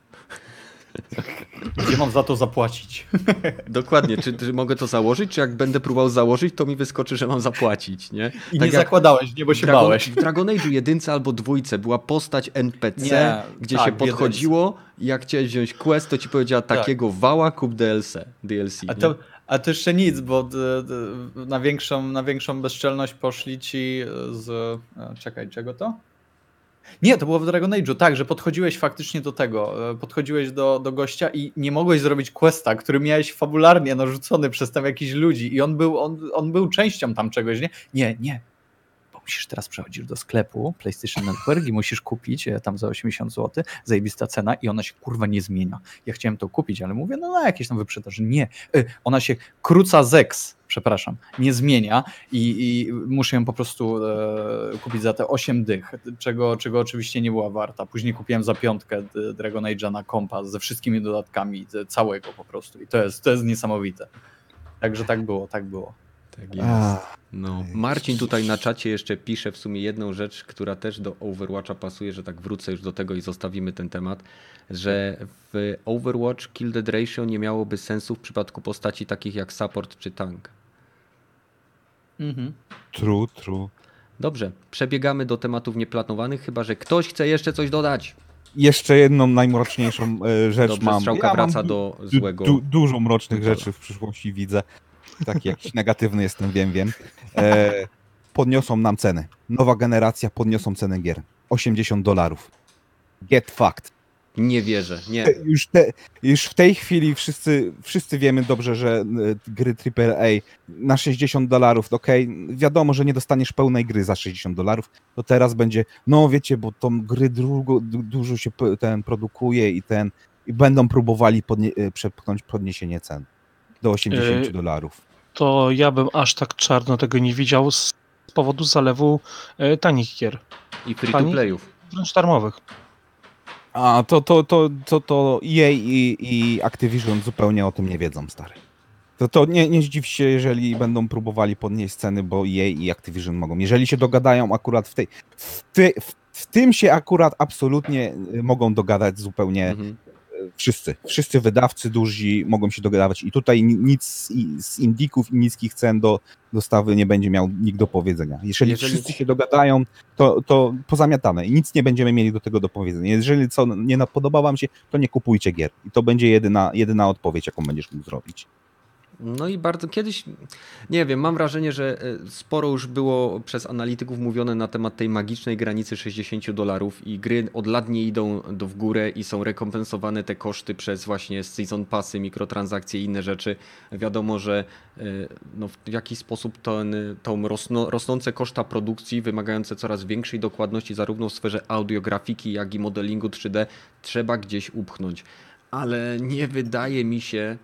Gdzie mam za to zapłacić? Dokładnie, czy, czy mogę to założyć, czy jak będę próbował założyć, to mi wyskoczy, że mam zapłacić, nie? I Tak nie zakładałeś, nie, bo się Dragon, bałeś. W Dragon Age'u jedynce albo dwójce była postać NPC, Nie, gdzie tak, się podchodziło i jak chciałeś wziąć quest, to ci powiedziała Tak. takiego wała kup DLC. DLC A to, a to jeszcze nic, bo d, d, na, większą, na większą bezczelność poszli ci z. e, Czekaj, czego to? Nie, to było w Dragon Age'u, tak, że podchodziłeś faktycznie do tego, e, podchodziłeś do, do gościa i nie mogłeś zrobić questa, który miałeś fabularnie narzucony przez tam jakichś ludzi i on był, on, on był częścią tam czegoś, nie? Nie, nie, musisz teraz przechodzić do sklepu PlayStation Network i musisz kupić e, tam za 80 zł, zajebista cena i ona się kurwa nie zmienia. Ja chciałem to kupić, ale mówię, no na jakieś tam wyprzedaży. Nie, e, ona się kruca zeks, przepraszam, nie zmienia i, i muszę ją po prostu e, kupić za te 8 dych, czego, czego oczywiście nie była warta. Później kupiłem za piątkę Dragon Age'a na kompa ze wszystkimi dodatkami, całego po prostu i to jest, to jest niesamowite. Także tak było, tak było. Tak jest. A, No, Marcin tutaj na czacie jeszcze pisze w sumie jedną rzecz, która też do Overwatcha pasuje, że tak wrócę już do tego i zostawimy ten temat, że w Overwatch Kill Dead Ratio nie miałoby sensu w przypadku postaci takich jak support czy tank. Mhm. true, true. Dobrze, przebiegamy do tematów nieplanowanych, chyba że ktoś chce jeszcze coś dodać. Jeszcze jedną najmroczniejszą e, rzecz Dobrze, mam. strzałka Ja mam wraca du- do złego. Du, dużo mrocznych rzeczy w przyszłości widzę. Taki jakiś negatywny jestem, wiem, wiem. E, podniosą nam ceny. Nowa generacja podniosą cenę gier. 80 dolarów. Get fucked. Nie wierzę, nie. Te- Już, te, już w tej chwili wszyscy, wszyscy wiemy dobrze, że e, gry AAA na 60 dolarów, okej, wiadomo, że nie dostaniesz pełnej gry za 60 dolarów, to teraz będzie, no wiecie, bo tą gry drugo, du- dużo się ten produkuje i ten, i będą próbowali podnie, e, przepchnąć podniesienie cen do 80 Yy, dolarów. To ja bym aż tak czarno tego nie widział z powodu zalewu e, tanich gier, I free to playów. wręcz darmowych. A to, to, to, to, to EA i, i Activision zupełnie o tym nie wiedzą, stary. To, to nie, nie zdziw się, jeżeli będą próbowali podnieść ceny, bo EA i Activision mogą. Jeżeli się dogadają akurat w tej. W, ty, w, w tym się akurat absolutnie y, mogą dogadać zupełnie Mhm. Wszyscy. Wszyscy wydawcy duzi mogą się dogadywać i tutaj ni- nic z indików i niskich cen do dostawy nie będzie miał nikt do powiedzenia. Jeżeli, Jeżeli- wszyscy się dogadają, to, to pozamiatane i nic nie będziemy mieli do tego do powiedzenia. Jeżeli co nie podoba wam się, to nie kupujcie gier. I to będzie jedyna, jedyna odpowiedź, jaką będziesz mógł zrobić. No i bardzo kiedyś, nie wiem, mam wrażenie, że e, sporo już było przez analityków mówione na temat tej magicznej granicy 60 dolarów i gry od lat nie idą do w górę i są rekompensowane te koszty przez właśnie season passy, mikrotransakcje i inne rzeczy. Wiadomo, że e, no, w jakiś sposób ten, tą rosnące koszta produkcji wymagające coraz większej dokładności zarówno w sferze audiografiki, jak i modelingu 3D trzeba gdzieś upchnąć. Ale nie wydaje mi się,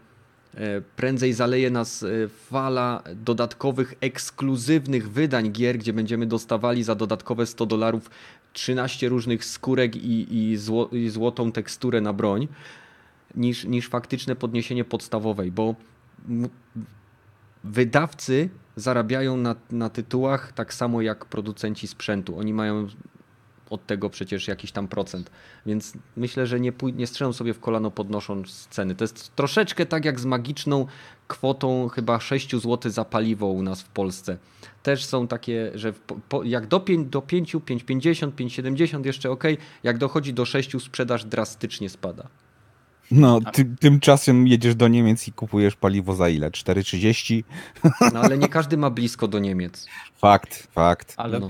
Prędzej zaleje nas e, fala dodatkowych, ekskluzywnych wydań gier, gdzie będziemy dostawali za dodatkowe 100 dolarów 13 różnych skórek i, i, zło, i złotą teksturę na broń, niż, niż faktyczne podniesienie podstawowej, bo wydawcy zarabiają na, na tytułach tak samo jak producenci sprzętu. Oni mają od tego przecież jakiś tam procent. Więc myślę, że nie, pój- nie strzelą sobie w kolano podnosząc ceny. To jest troszeczkę tak jak z magiczną kwotą chyba 6 zł za paliwo u nas w Polsce. Też są takie, że po, jak do 5, do 5, 5,50, 5,70 jeszcze ok, jak dochodzi do 6 sprzedaż drastycznie spada. No, ty, tymczasem jedziesz do Niemiec i kupujesz paliwo za ile? 4,30? No ale nie każdy ma blisko do Niemiec. Fakt, fakt. Ale No.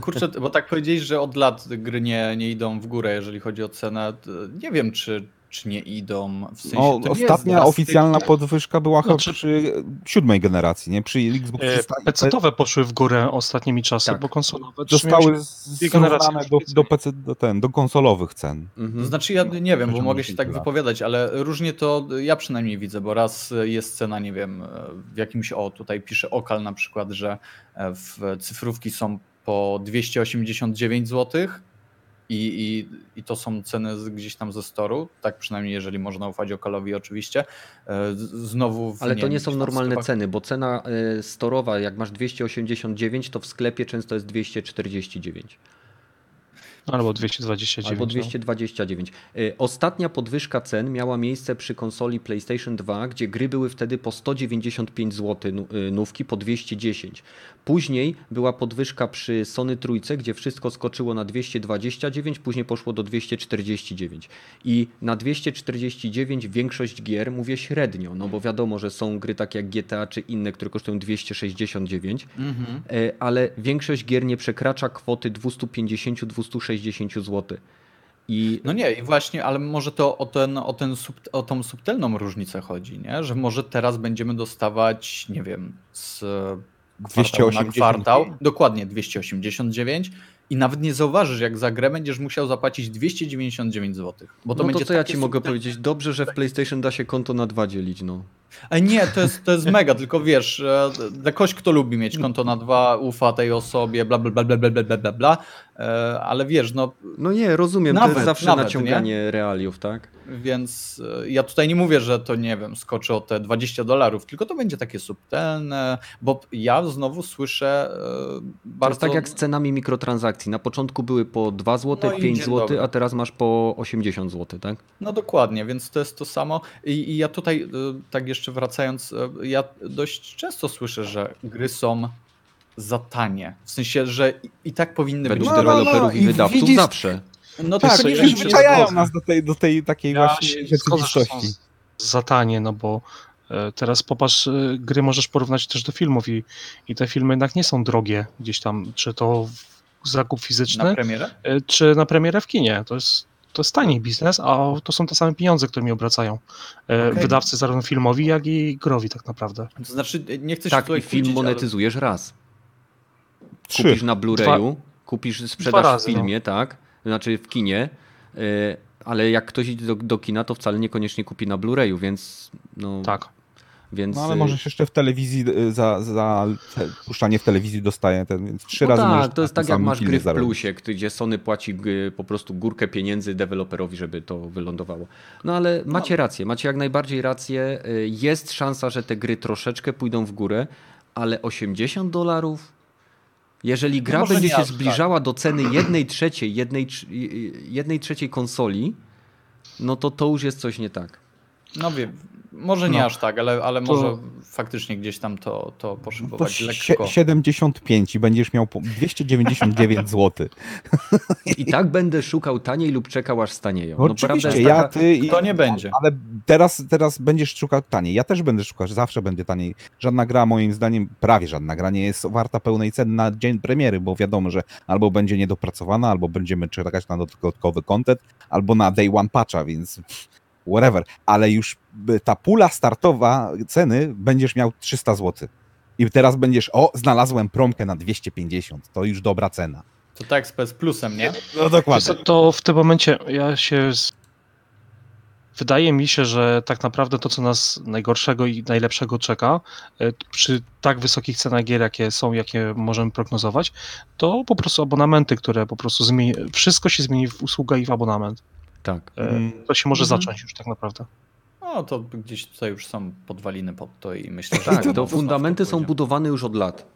Kurczę, bo tak powiedzieliś, że od lat gry nie, nie idą w górę, jeżeli chodzi o cenę. To Nie wiem, czy, czy nie idą. W sensie, No, to nie jest ostatnia oficjalna podwyżka była chyba Znaczy- przy siódmej generacji, nie? Przy Xbox E, 300 PC-towe poszły w górę ostatnimi czasy, Tak. bo konsolowe trzymają zostały się dwie generacje zrównane do, do, PC, do, ten, do konsolowych cen. To Mhm. znaczy, ja nie wiem, bo mogę się tak 10 lat. wypowiadać, ale różnie to ja przynajmniej widzę, bo raz jest cena, nie wiem, w jakimś, o tutaj pisze Okal na przykład, że w cyfrówki są po 289 zł i, i, i to są ceny gdzieś tam ze storu, tak przynajmniej jeżeli można ufać Okalowi oczywiście. E, Znowu w, Ale to nie wiem, są normalne sklepach- ceny, bo cena y, storowa, jak masz 289, to w sklepie często jest 249. Albo 229. Albo no. 229. Y, Ostatnia podwyżka cen miała miejsce przy konsoli PlayStation 2, gdzie gry były wtedy po 195 zł nówki, po 210. Później była podwyżka przy Sony Trójce, gdzie wszystko skoczyło na 229, później poszło do 249. I na 249 większość gier, mówię średnio, no bo wiadomo, że są gry takie jak GTA czy inne, które kosztują 269, Mhm. E, ale większość gier nie przekracza kwoty 250-260 60 zł. I No nie, właśnie, ale może to o, ten, o, ten sub, o tą subtelną różnicę chodzi, nie? Że może teraz będziemy dostawać, nie wiem, z kwartału na 289. kwartał, dokładnie 289 i nawet nie zauważysz, jak za grę będziesz musiał zapłacić 299 zł. Bo to no będzie to co ja ci mogę powiedzieć? Dobrze, że w PlayStation da się konto na dwa dzielić, no. Ale nie, to jest, to jest mega, tylko wiesz, e, dla kogoś, kto lubi mieć konto na dwa, ufa tej osobie, bla, bla, bla, bla, bla, bla, bla, e, ale wiesz, no, No nie, rozumiem, to Nawet, jest zawsze nawet, naciąganie realiów, tak? Więc e, ja tutaj nie mówię, że to nie wiem, skoczy o te 20 dolarów, tylko to będzie takie subtelne, bo ja znowu słyszę e, To bardzo. jest tak jak z cenami mikrotransakcji. Na początku były po 2 zł, No i 5 dzień zł, dobry. a teraz masz po 80 zł, tak? No dokładnie, więc to jest to samo. I, i ja tutaj, e, tak jeszcze wracając, e, ja dość często słyszę, że gry są za tanie. W sensie, że i, i tak powinny Według być. No, no, no, deweloperów i wydawców widzisz- zawsze. No tak, się czy- Przyzwyczajają nas do tej, do tej takiej Ja właśnie rzeczywistości. za tanie, no bo e, teraz popatrz, e, gry możesz porównać też do filmów i, i te filmy jednak nie są drogie gdzieś tam, czy to w- zakup na fizyczny, premierę? e, czy na premierę w kinie. To jest, to jest tani biznes, a to są te same pieniądze, którymi obracają Okej. wydawcy zarówno filmowi, jak i growi tak naprawdę. To znaczy, nie chcę się Tak, tutaj i film kłócić, ale- monetyzujesz raz. Trzy. Kupisz na Blu-rayu, kupisz, sprzedasz razy, w filmie, tak? Znaczy w kinie, y, ale jak ktoś idzie do, do kina, to wcale niekoniecznie kupi na Blu-rayu, więc no, Tak. więc No ale y, możesz jeszcze w telewizji, y, za, za puszczanie w telewizji dostaje ten, więc trzy no razy tak, to jest tak jak masz gry w zarobić. plusie, gdzie Sony płaci po prostu górkę pieniędzy deweloperowi, żeby to wylądowało. No ale macie rację, macie jak najbardziej rację. Jest szansa, że te gry troszeczkę pójdą w górę, ale 80 dolarów? Jeżeli gra No będzie się aż tak. zbliżała do ceny jednej trzeciej, jednej, jednej trzeciej konsoli, no to to już jest coś nie tak. No wiem, może nie No. aż tak, ale, ale To- może faktycznie gdzieś tam to, to To poszybować sie- lekko. 75 i będziesz miał po 299 zł. I tak będę szukał taniej lub czekał aż stanieją. No, prawda Oczywiście, jest ja, taka, ty i... To nie będzie. Ale teraz, teraz będziesz szukał taniej. Ja też będę szukał, zawsze będzie taniej. Żadna gra, moim zdaniem, prawie żadna gra nie jest warta pełnej ceny na dzień premiery, bo wiadomo, że albo będzie niedopracowana, albo będziemy czekać na dodatkowy content, albo na day one patcha, więc whatever. Ale już ta pula startowa ceny będziesz miał 300 zł. I teraz będziesz, o, znalazłem promkę na 250. To już dobra cena. To tak z PS Plusem, nie? No co, To w tym momencie ja się. z- Wydaje mi się, że tak naprawdę to, co nas najgorszego i najlepszego czeka, e, przy tak wysokich cenach gier, jakie są, jakie możemy prognozować, to po prostu abonamenty, które po prostu zmieni. Wszystko się zmieni w usługę i w abonament. Tak. E, Mm. To się może Mhm. zacząć już tak naprawdę. No to gdzieś tutaj już są podwaliny pod to i myślę, że... Tak, to fundamenty są budowane już od lat.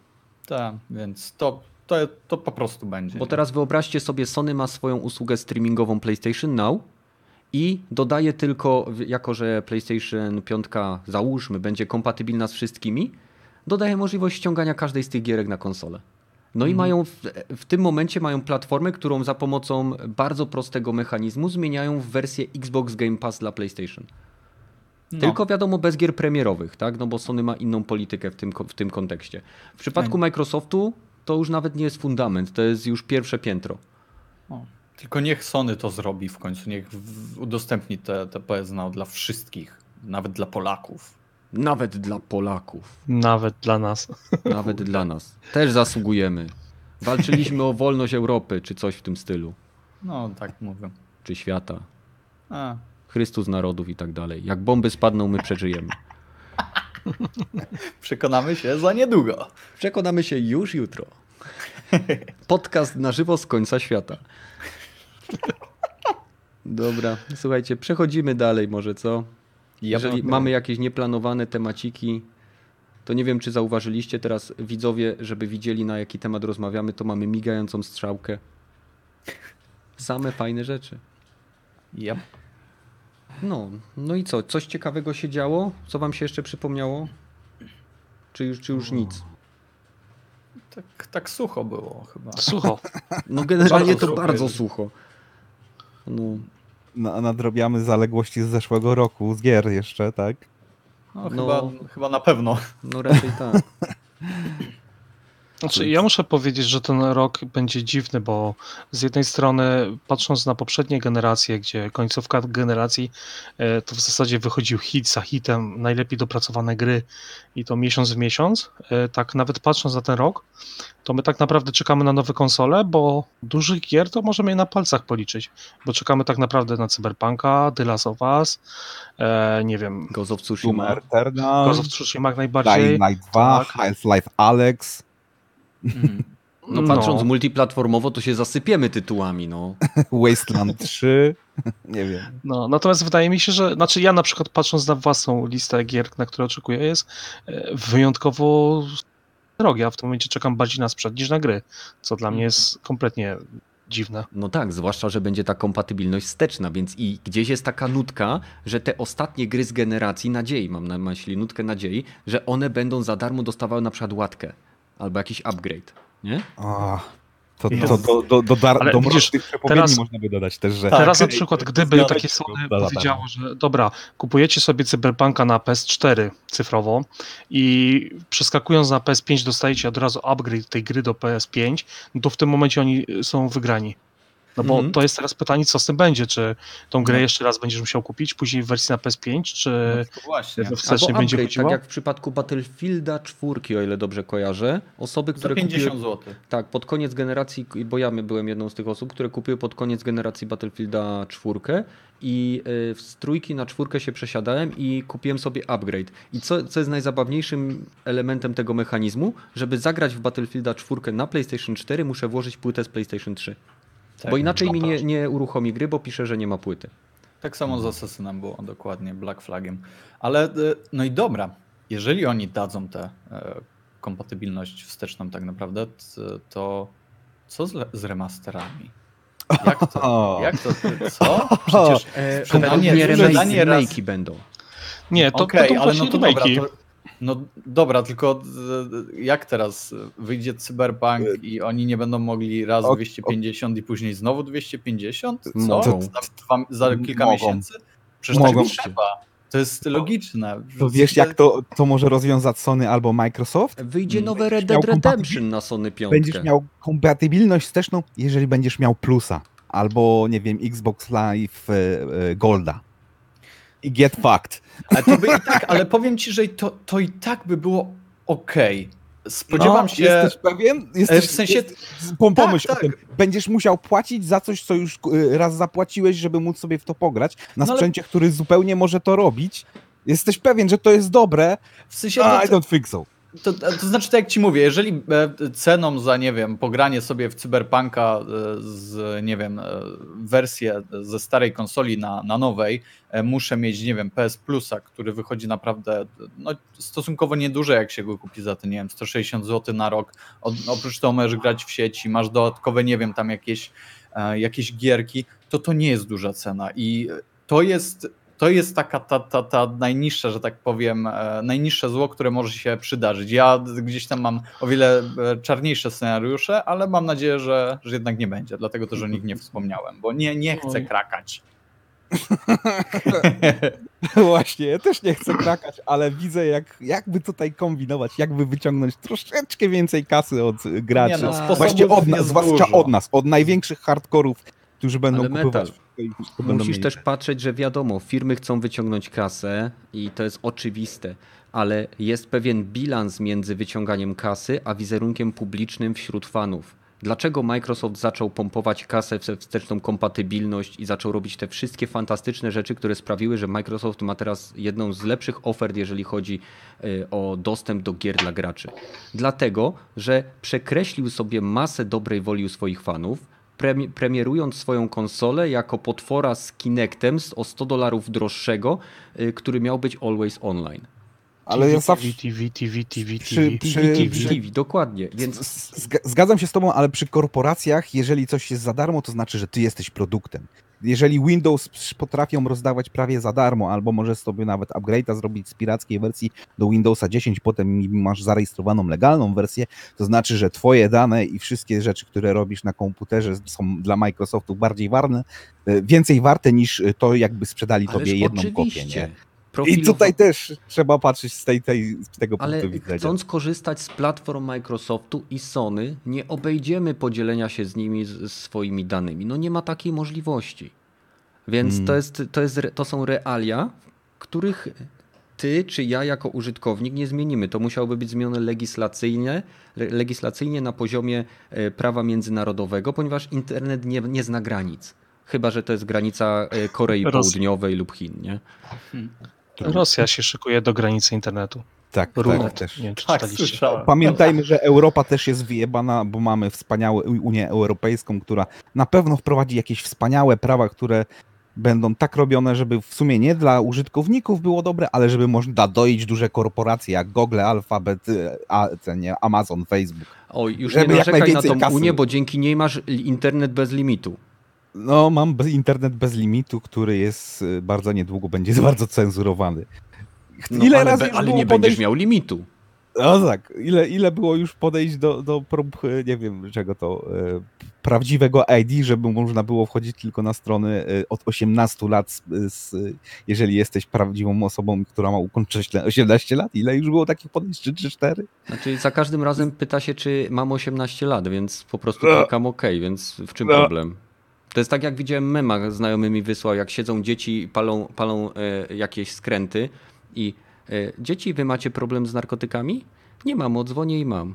Tak, więc to, to, to po prostu będzie. Bo teraz wyobraźcie sobie, Sony ma swoją usługę streamingową PlayStation Now i dodaje tylko, jako że PlayStation 5, załóżmy, będzie kompatybilna z wszystkimi, dodaje możliwość ściągania każdej z tych gierek na konsolę. No i Mhm. mają w, w tym momencie mają platformę, którą za pomocą bardzo prostego mechanizmu zmieniają w wersję Xbox Game Pass dla PlayStation. No. Tylko wiadomo bez gier premierowych, tak? No bo Sony ma inną politykę w tym, w tym kontekście. W przypadku. Microsoftu to już nawet nie jest fundament, to jest już pierwsze piętro. O, Tylko niech Sony to zrobi w końcu, niech udostępni te, te PS Now dla wszystkich, nawet dla Polaków. Nawet dla Polaków, Nawet dla nas. nawet dla nas. Też zasługujemy. Walczyliśmy o wolność Europy, czy coś w tym stylu, No, tak mówię. czy świata. A, Chrystus narodów i tak dalej. Jak bomby spadną, my przeżyjemy. przekonamy się za niedługo. Przekonamy się już jutro. Podcast na żywo z końca świata. Dobra, słuchajcie, przechodzimy dalej może, co? Ja Jeżeli mamy jakieś nieplanowane temaciki, to nie wiem, czy zauważyliście teraz widzowie, żeby widzieli na jaki temat rozmawiamy, to mamy migającą strzałkę. Same fajne rzeczy. Ja, No, no i co? Coś ciekawego się działo? Co wam się jeszcze przypomniało? Czy już, czy już nic? tak, tak sucho było chyba. Sucho. No generalnie Bardzo to sucho bardzo jest. sucho. No, nadrobiamy zaległości z zeszłego roku, z gier jeszcze, tak? No, No. Chyba, chyba na pewno. no raczej tak. Znaczy, ja muszę powiedzieć, że ten rok będzie dziwny, bo z jednej strony, patrząc na poprzednie generacje, gdzie końcówka generacji e, to w zasadzie wychodził hit za hitem, najlepiej dopracowane gry i to miesiąc w miesiąc, e, tak nawet patrząc na ten rok, to my tak naprawdę czekamy na nowe konsole, bo dużych gier to możemy je na palcach policzyć, bo czekamy tak naprawdę na Cyberpunka, The Last of Us, e, nie wiem, Ghost of Tsushima. Eternal, Ghost of Tsushima najbardziej. Dying Light 2, tak. Half-Life Alex, Mhm. No patrząc multiplatformowo, to się zasypiemy tytułami, no. Wasteland 3, nie wiem. No, natomiast wydaje mi się, że, znaczy ja na przykład patrząc na własną listę gier, na które oczekuję, jest e, wyjątkowo drogi. Ja w tym momencie czekam bardziej na sprzęt niż na gry, co dla mnie jest kompletnie dziwne. No tak, zwłaszcza, że będzie ta kompatybilność wsteczna, więc i gdzieś jest taka nutka, że te ostatnie gry z generacji nadziei, mam na myśli nutkę nadziei, że one będą za darmo dostawały na przykład łatkę albo jakiś upgrade, nie? A, to, to, do, do, do, dar, Ale do widzisz, teraz- można by dodać też, że... Teraz na Tak. przykład, gdyby takie Sony powiedziało, że dobra, kupujecie sobie Cyberpunka na PS4 cyfrowo i przeskakując na PS5 dostajecie od razu upgrade tej gry do PS5, no to w tym momencie oni są wygrani. No bo Mhm. to jest teraz pytanie, co z tym będzie, czy tą grę No. jeszcze raz będziesz musiał kupić, później w wersji na PS5, czy No, właśnie. we będzie upgrade, chodziło? tak jak w przypadku Battlefielda 4, o ile dobrze kojarzę. Osoby, Za które 50 kupiły, zł. tak, pod koniec generacji, bo ja byłem jedną z tych osób, które kupiły pod koniec generacji Battlefielda 4 i y, z trójki na czwórkę się przesiadałem i kupiłem sobie upgrade. I co, co jest najzabawniejszym elementem tego mechanizmu, żeby zagrać w Battlefielda 4 na PlayStation 4 muszę włożyć płytę z PlayStation 3. Tak, bo inaczej mi nie, nie uruchomi gry, bo pisze, że nie ma płyty. Tak samo z Assassinem było, dokładnie, Black Flagiem. Ale, e, no i dobra, jeżeli oni dadzą tę e, kompatybilność wsteczną tak naprawdę, t- to co z, z remasterami? Jak to? Jak to? Co? Przecież E, Sprzedanie- nie remake, sprzedanie raz- remake'i będą. Nie, to, Okej, to, to ale no to dobra, to, no dobra, tylko e, jak teraz wyjdzie Cyberpunk i oni nie będą mogli raz O- 250 i później znowu 250? Co? Za, dwa, za kilka Mogą. miesięcy? Przecież Mogą. tak trzeba. To jest logiczne. To wiesz, jak to, to może rozwiązać Sony albo Microsoft? Wyjdzie nowe Red Dead Redemption na Sony 5. Będziesz miał kompatybilność wsteczną, jeżeli będziesz miał plusa. Albo, nie wiem, Xbox Live e, e, Golda. I get fucked. Ale, to by i tak, ale powiem ci, że to, to i tak by było ok. Spodziewam No, się. Jesteś pewien? Jesteś, w sensie- pom- pomyśl Tak, o tym. Będziesz musiał płacić za coś, co już e, raz zapłaciłeś, żeby móc sobie w to pograć. Na No ale- sprzęcie, który zupełnie może to robić. Jesteś pewien, że to jest dobre? W sensie. I To, don't think so. To, to znaczy, tak jak ci mówię, jeżeli e, ceną za, nie wiem, pogranie sobie w Cyberpunka e, z, nie wiem, e, wersję ze starej konsoli na, na nowej, muszę mieć, nie wiem, PS Plusa, który wychodzi naprawdę no, stosunkowo nieduże, jak się go kupi za te, nie wiem, 160 zł na rok. Od, oprócz tego możesz grać w sieci, masz dodatkowe, nie wiem, tam jakieś, jakieś gierki, to to nie jest duża cena i to jest to jest taka ta, ta, ta najniższa, że tak powiem, e, najniższe zło, które może się przydarzyć. Ja gdzieś tam mam o wiele e, czarniejsze scenariusze, ale mam nadzieję, że, że jednak nie będzie, dlatego też o nich nie wspomniałem, bo nie, nie chcę krakać. Właśnie, ja też nie chcę krakać, ale widzę, jak, jakby tutaj kombinować, jakby wyciągnąć troszeczkę więcej kasy od graczy. Nie no, Właśnie od nas, zwłaszcza od nas, od największych hardkorów, którzy będą Ale kupować. metal. Musisz też patrzeć, że wiadomo, firmy chcą wyciągnąć kasę i to jest oczywiste, ale jest pewien bilans między wyciąganiem kasy a wizerunkiem publicznym wśród fanów. Dlaczego Microsoft zaczął pompować kasę w wsteczną kompatybilność i zaczął robić te wszystkie fantastyczne rzeczy, które sprawiły, że Microsoft ma teraz jedną z lepszych ofert, jeżeli chodzi y, o dostęp do gier dla graczy? Dlatego, że przekreślił sobie masę dobrej woli u swoich fanów, premi- premierując swoją konsolę jako potwora z Kinectem z- o 100 dolarów droższego, y, który miał być always online. Ale ja zawsze... TV, TV, TV, TV, przy- TV, TV. przy- TV, dokładnie. Więc Zga- Zgadzam się z tobą, ale przy korporacjach, jeżeli coś jest za darmo, to znaczy, że ty jesteś produktem. Jeżeli Windows potrafią rozdawać prawie za darmo, albo możesz sobie nawet upgrade'a zrobić z pirackiej wersji do Windowsa 10, potem masz zarejestrowaną legalną wersję, to znaczy, że twoje dane i wszystkie rzeczy, które robisz na komputerze są dla Microsoftu bardziej warne, e, więcej warte niż to, jakby sprzedali Ależ tobie jedną kopię. oczywiście. Nie? Profilowa- I tutaj też trzeba patrzeć z, tej, tej, z tego Ale punktu widzenia. chcąc korzystać z platform Microsoftu i Sony, nie obejdziemy podzielenia się z nimi z, z swoimi danymi. No nie ma takiej możliwości. Więc Mm. to, jest, to, jest, to są realia, których ty czy ja jako użytkownik nie zmienimy. To musiałoby być zmienione legislacyjnie, le- legislacyjnie na poziomie e, prawa międzynarodowego, ponieważ internet nie, nie zna granic. Chyba, że to jest granica e, Korei Roz- Południowej lub Chin, nie? Rosja się szykuje do granicy internetu. Tak, tak, Runet. też. Nie Tak. Pamiętajmy, że Europa też jest wyjebana, bo mamy wspaniałą Unię Europejską, która na pewno wprowadzi jakieś wspaniałe prawa, które będą tak robione, żeby w sumie nie dla użytkowników było dobre, ale żeby można doić duże korporacje jak Google, Alphabet, y, a, nie, Amazon, Facebook. Oj, już Żeby nie narzekaj na tą kasy. Unię, bo dzięki niej masz internet bez limitu. No, mam internet bez limitu, który jest y, bardzo niedługo będzie bardzo cenzurowany. No, Ile ale razy ale nie podejść... będziesz miał limitu. No tak, ile, ile było już podejść do, do prób, e, nie wiem czego to, e, prawdziwego ID, żeby można było wchodzić tylko na strony od 18 lat, z, z, jeżeli jesteś prawdziwą osobą, która ma ukończyć le- 18 lat. Ile już było takich podejść? 3 czy 4? Znaczy za każdym razem pyta się, czy mam 18 lat, więc po prostu No. klikam OK, więc w czym No. problem? To jest tak jak widziałem mema, znajomy mi wysłał, jak siedzą dzieci i palą, palą e, jakieś skręty i e, dzieci, wy macie problem z narkotykami? Nie mam, odzwonię i mam.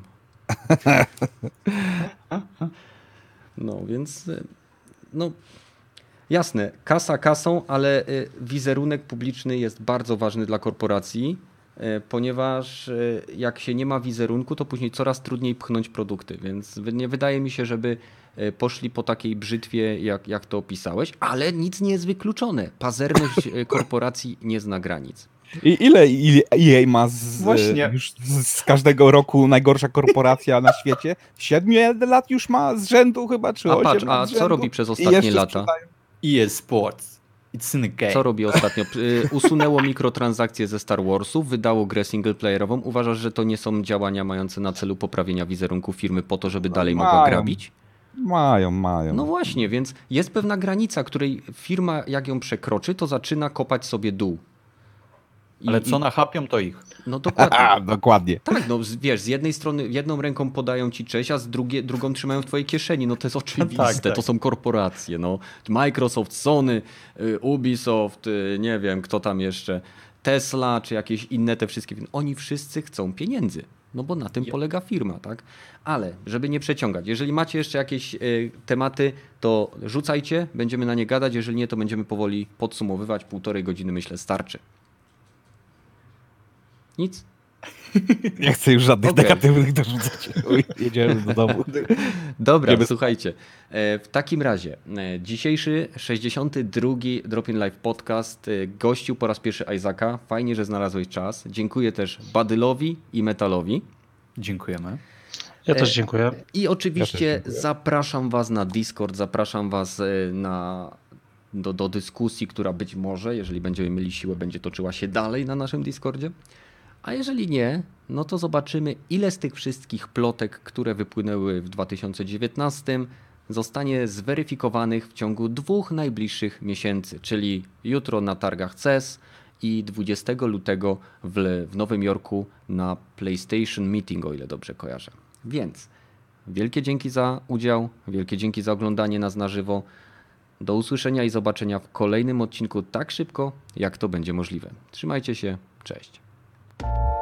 No więc e, no jasne, kasa kasą, ale e, wizerunek publiczny jest bardzo ważny dla korporacji, e, ponieważ jak się nie ma wizerunku, to później coraz trudniej pchnąć produkty, więc nie wydaje mi się, żeby poszli po takiej brzytwie, jak, jak to opisałeś, ale nic nie jest wykluczone. Pazerność e, korporacji nie zna granic. I ile, ile EA ma z, Właśnie. już z, z każdego roku najgorsza korporacja na świecie? 7 lat już ma z rzędu chyba, czy A 8 patrz, a co robi przez ostatnie lata? EA Sports. It's in game. Co robi ostatnio? Usunęło mikrotransakcje ze Star Warsów, wydało grę singleplayerową. Uważasz, że to nie są działania mające na celu poprawienia wizerunku firmy po to, żeby dalej mogła grabić? Mają, mają. No właśnie, więc jest pewna granica, której firma jak ją przekroczy, to zaczyna kopać sobie dół. I- Ale i- co nachapią, to ich. No dokładnie. A, dokładnie. Tak, no wiesz, z jednej strony jedną ręką podają ci cześć, a z drugie, drugą trzymają w twojej kieszeni. No to jest oczywiste, Tak, tak. to są korporacje. No. Microsoft, Sony, y, Ubisoft, y, nie wiem kto tam jeszcze, Tesla czy jakieś inne te wszystkie. firmy. Oni wszyscy chcą pieniędzy. No bo na tym polega firma, tak? Ale żeby nie przeciągać, jeżeli macie jeszcze jakieś y, tematy, to rzucajcie, będziemy na nie gadać. Jeżeli nie, to będziemy powoli podsumowywać. Półtorej godziny myślę starczy. Nic? Nie chcę już żadnych Okej. negatywnych dorzucać. Jedziemy do domu. Dobra, Wiemy- słuchajcie. e, W takim razie, e, dzisiejszy 62. Drop in Live podcast e, gościł po raz pierwszy Isaaca. Fajnie, że znalazłeś czas. Dziękuję też Badylowi i Metalowi. Dziękujemy. Ja też dziękuję. I oczywiście Ja dziękuję. zapraszam Was na Discord, zapraszam Was na, do, do dyskusji, która być może, jeżeli będziemy mieli siłę, będzie toczyła się dalej na naszym Discordzie. A jeżeli nie, no to zobaczymy, ile z tych wszystkich plotek, które wypłynęły w 2019, zostanie zweryfikowanych w ciągu dwóch najbliższych miesięcy, czyli jutro na targach CES i 20 lutego w, w Nowym Jorku na PlayStation Meeting, o ile dobrze kojarzę. Więc wielkie dzięki za udział, wielkie dzięki za oglądanie nas na żywo. Do usłyszenia i zobaczenia w kolejnym odcinku tak szybko, jak to będzie możliwe. Trzymajcie się, cześć. you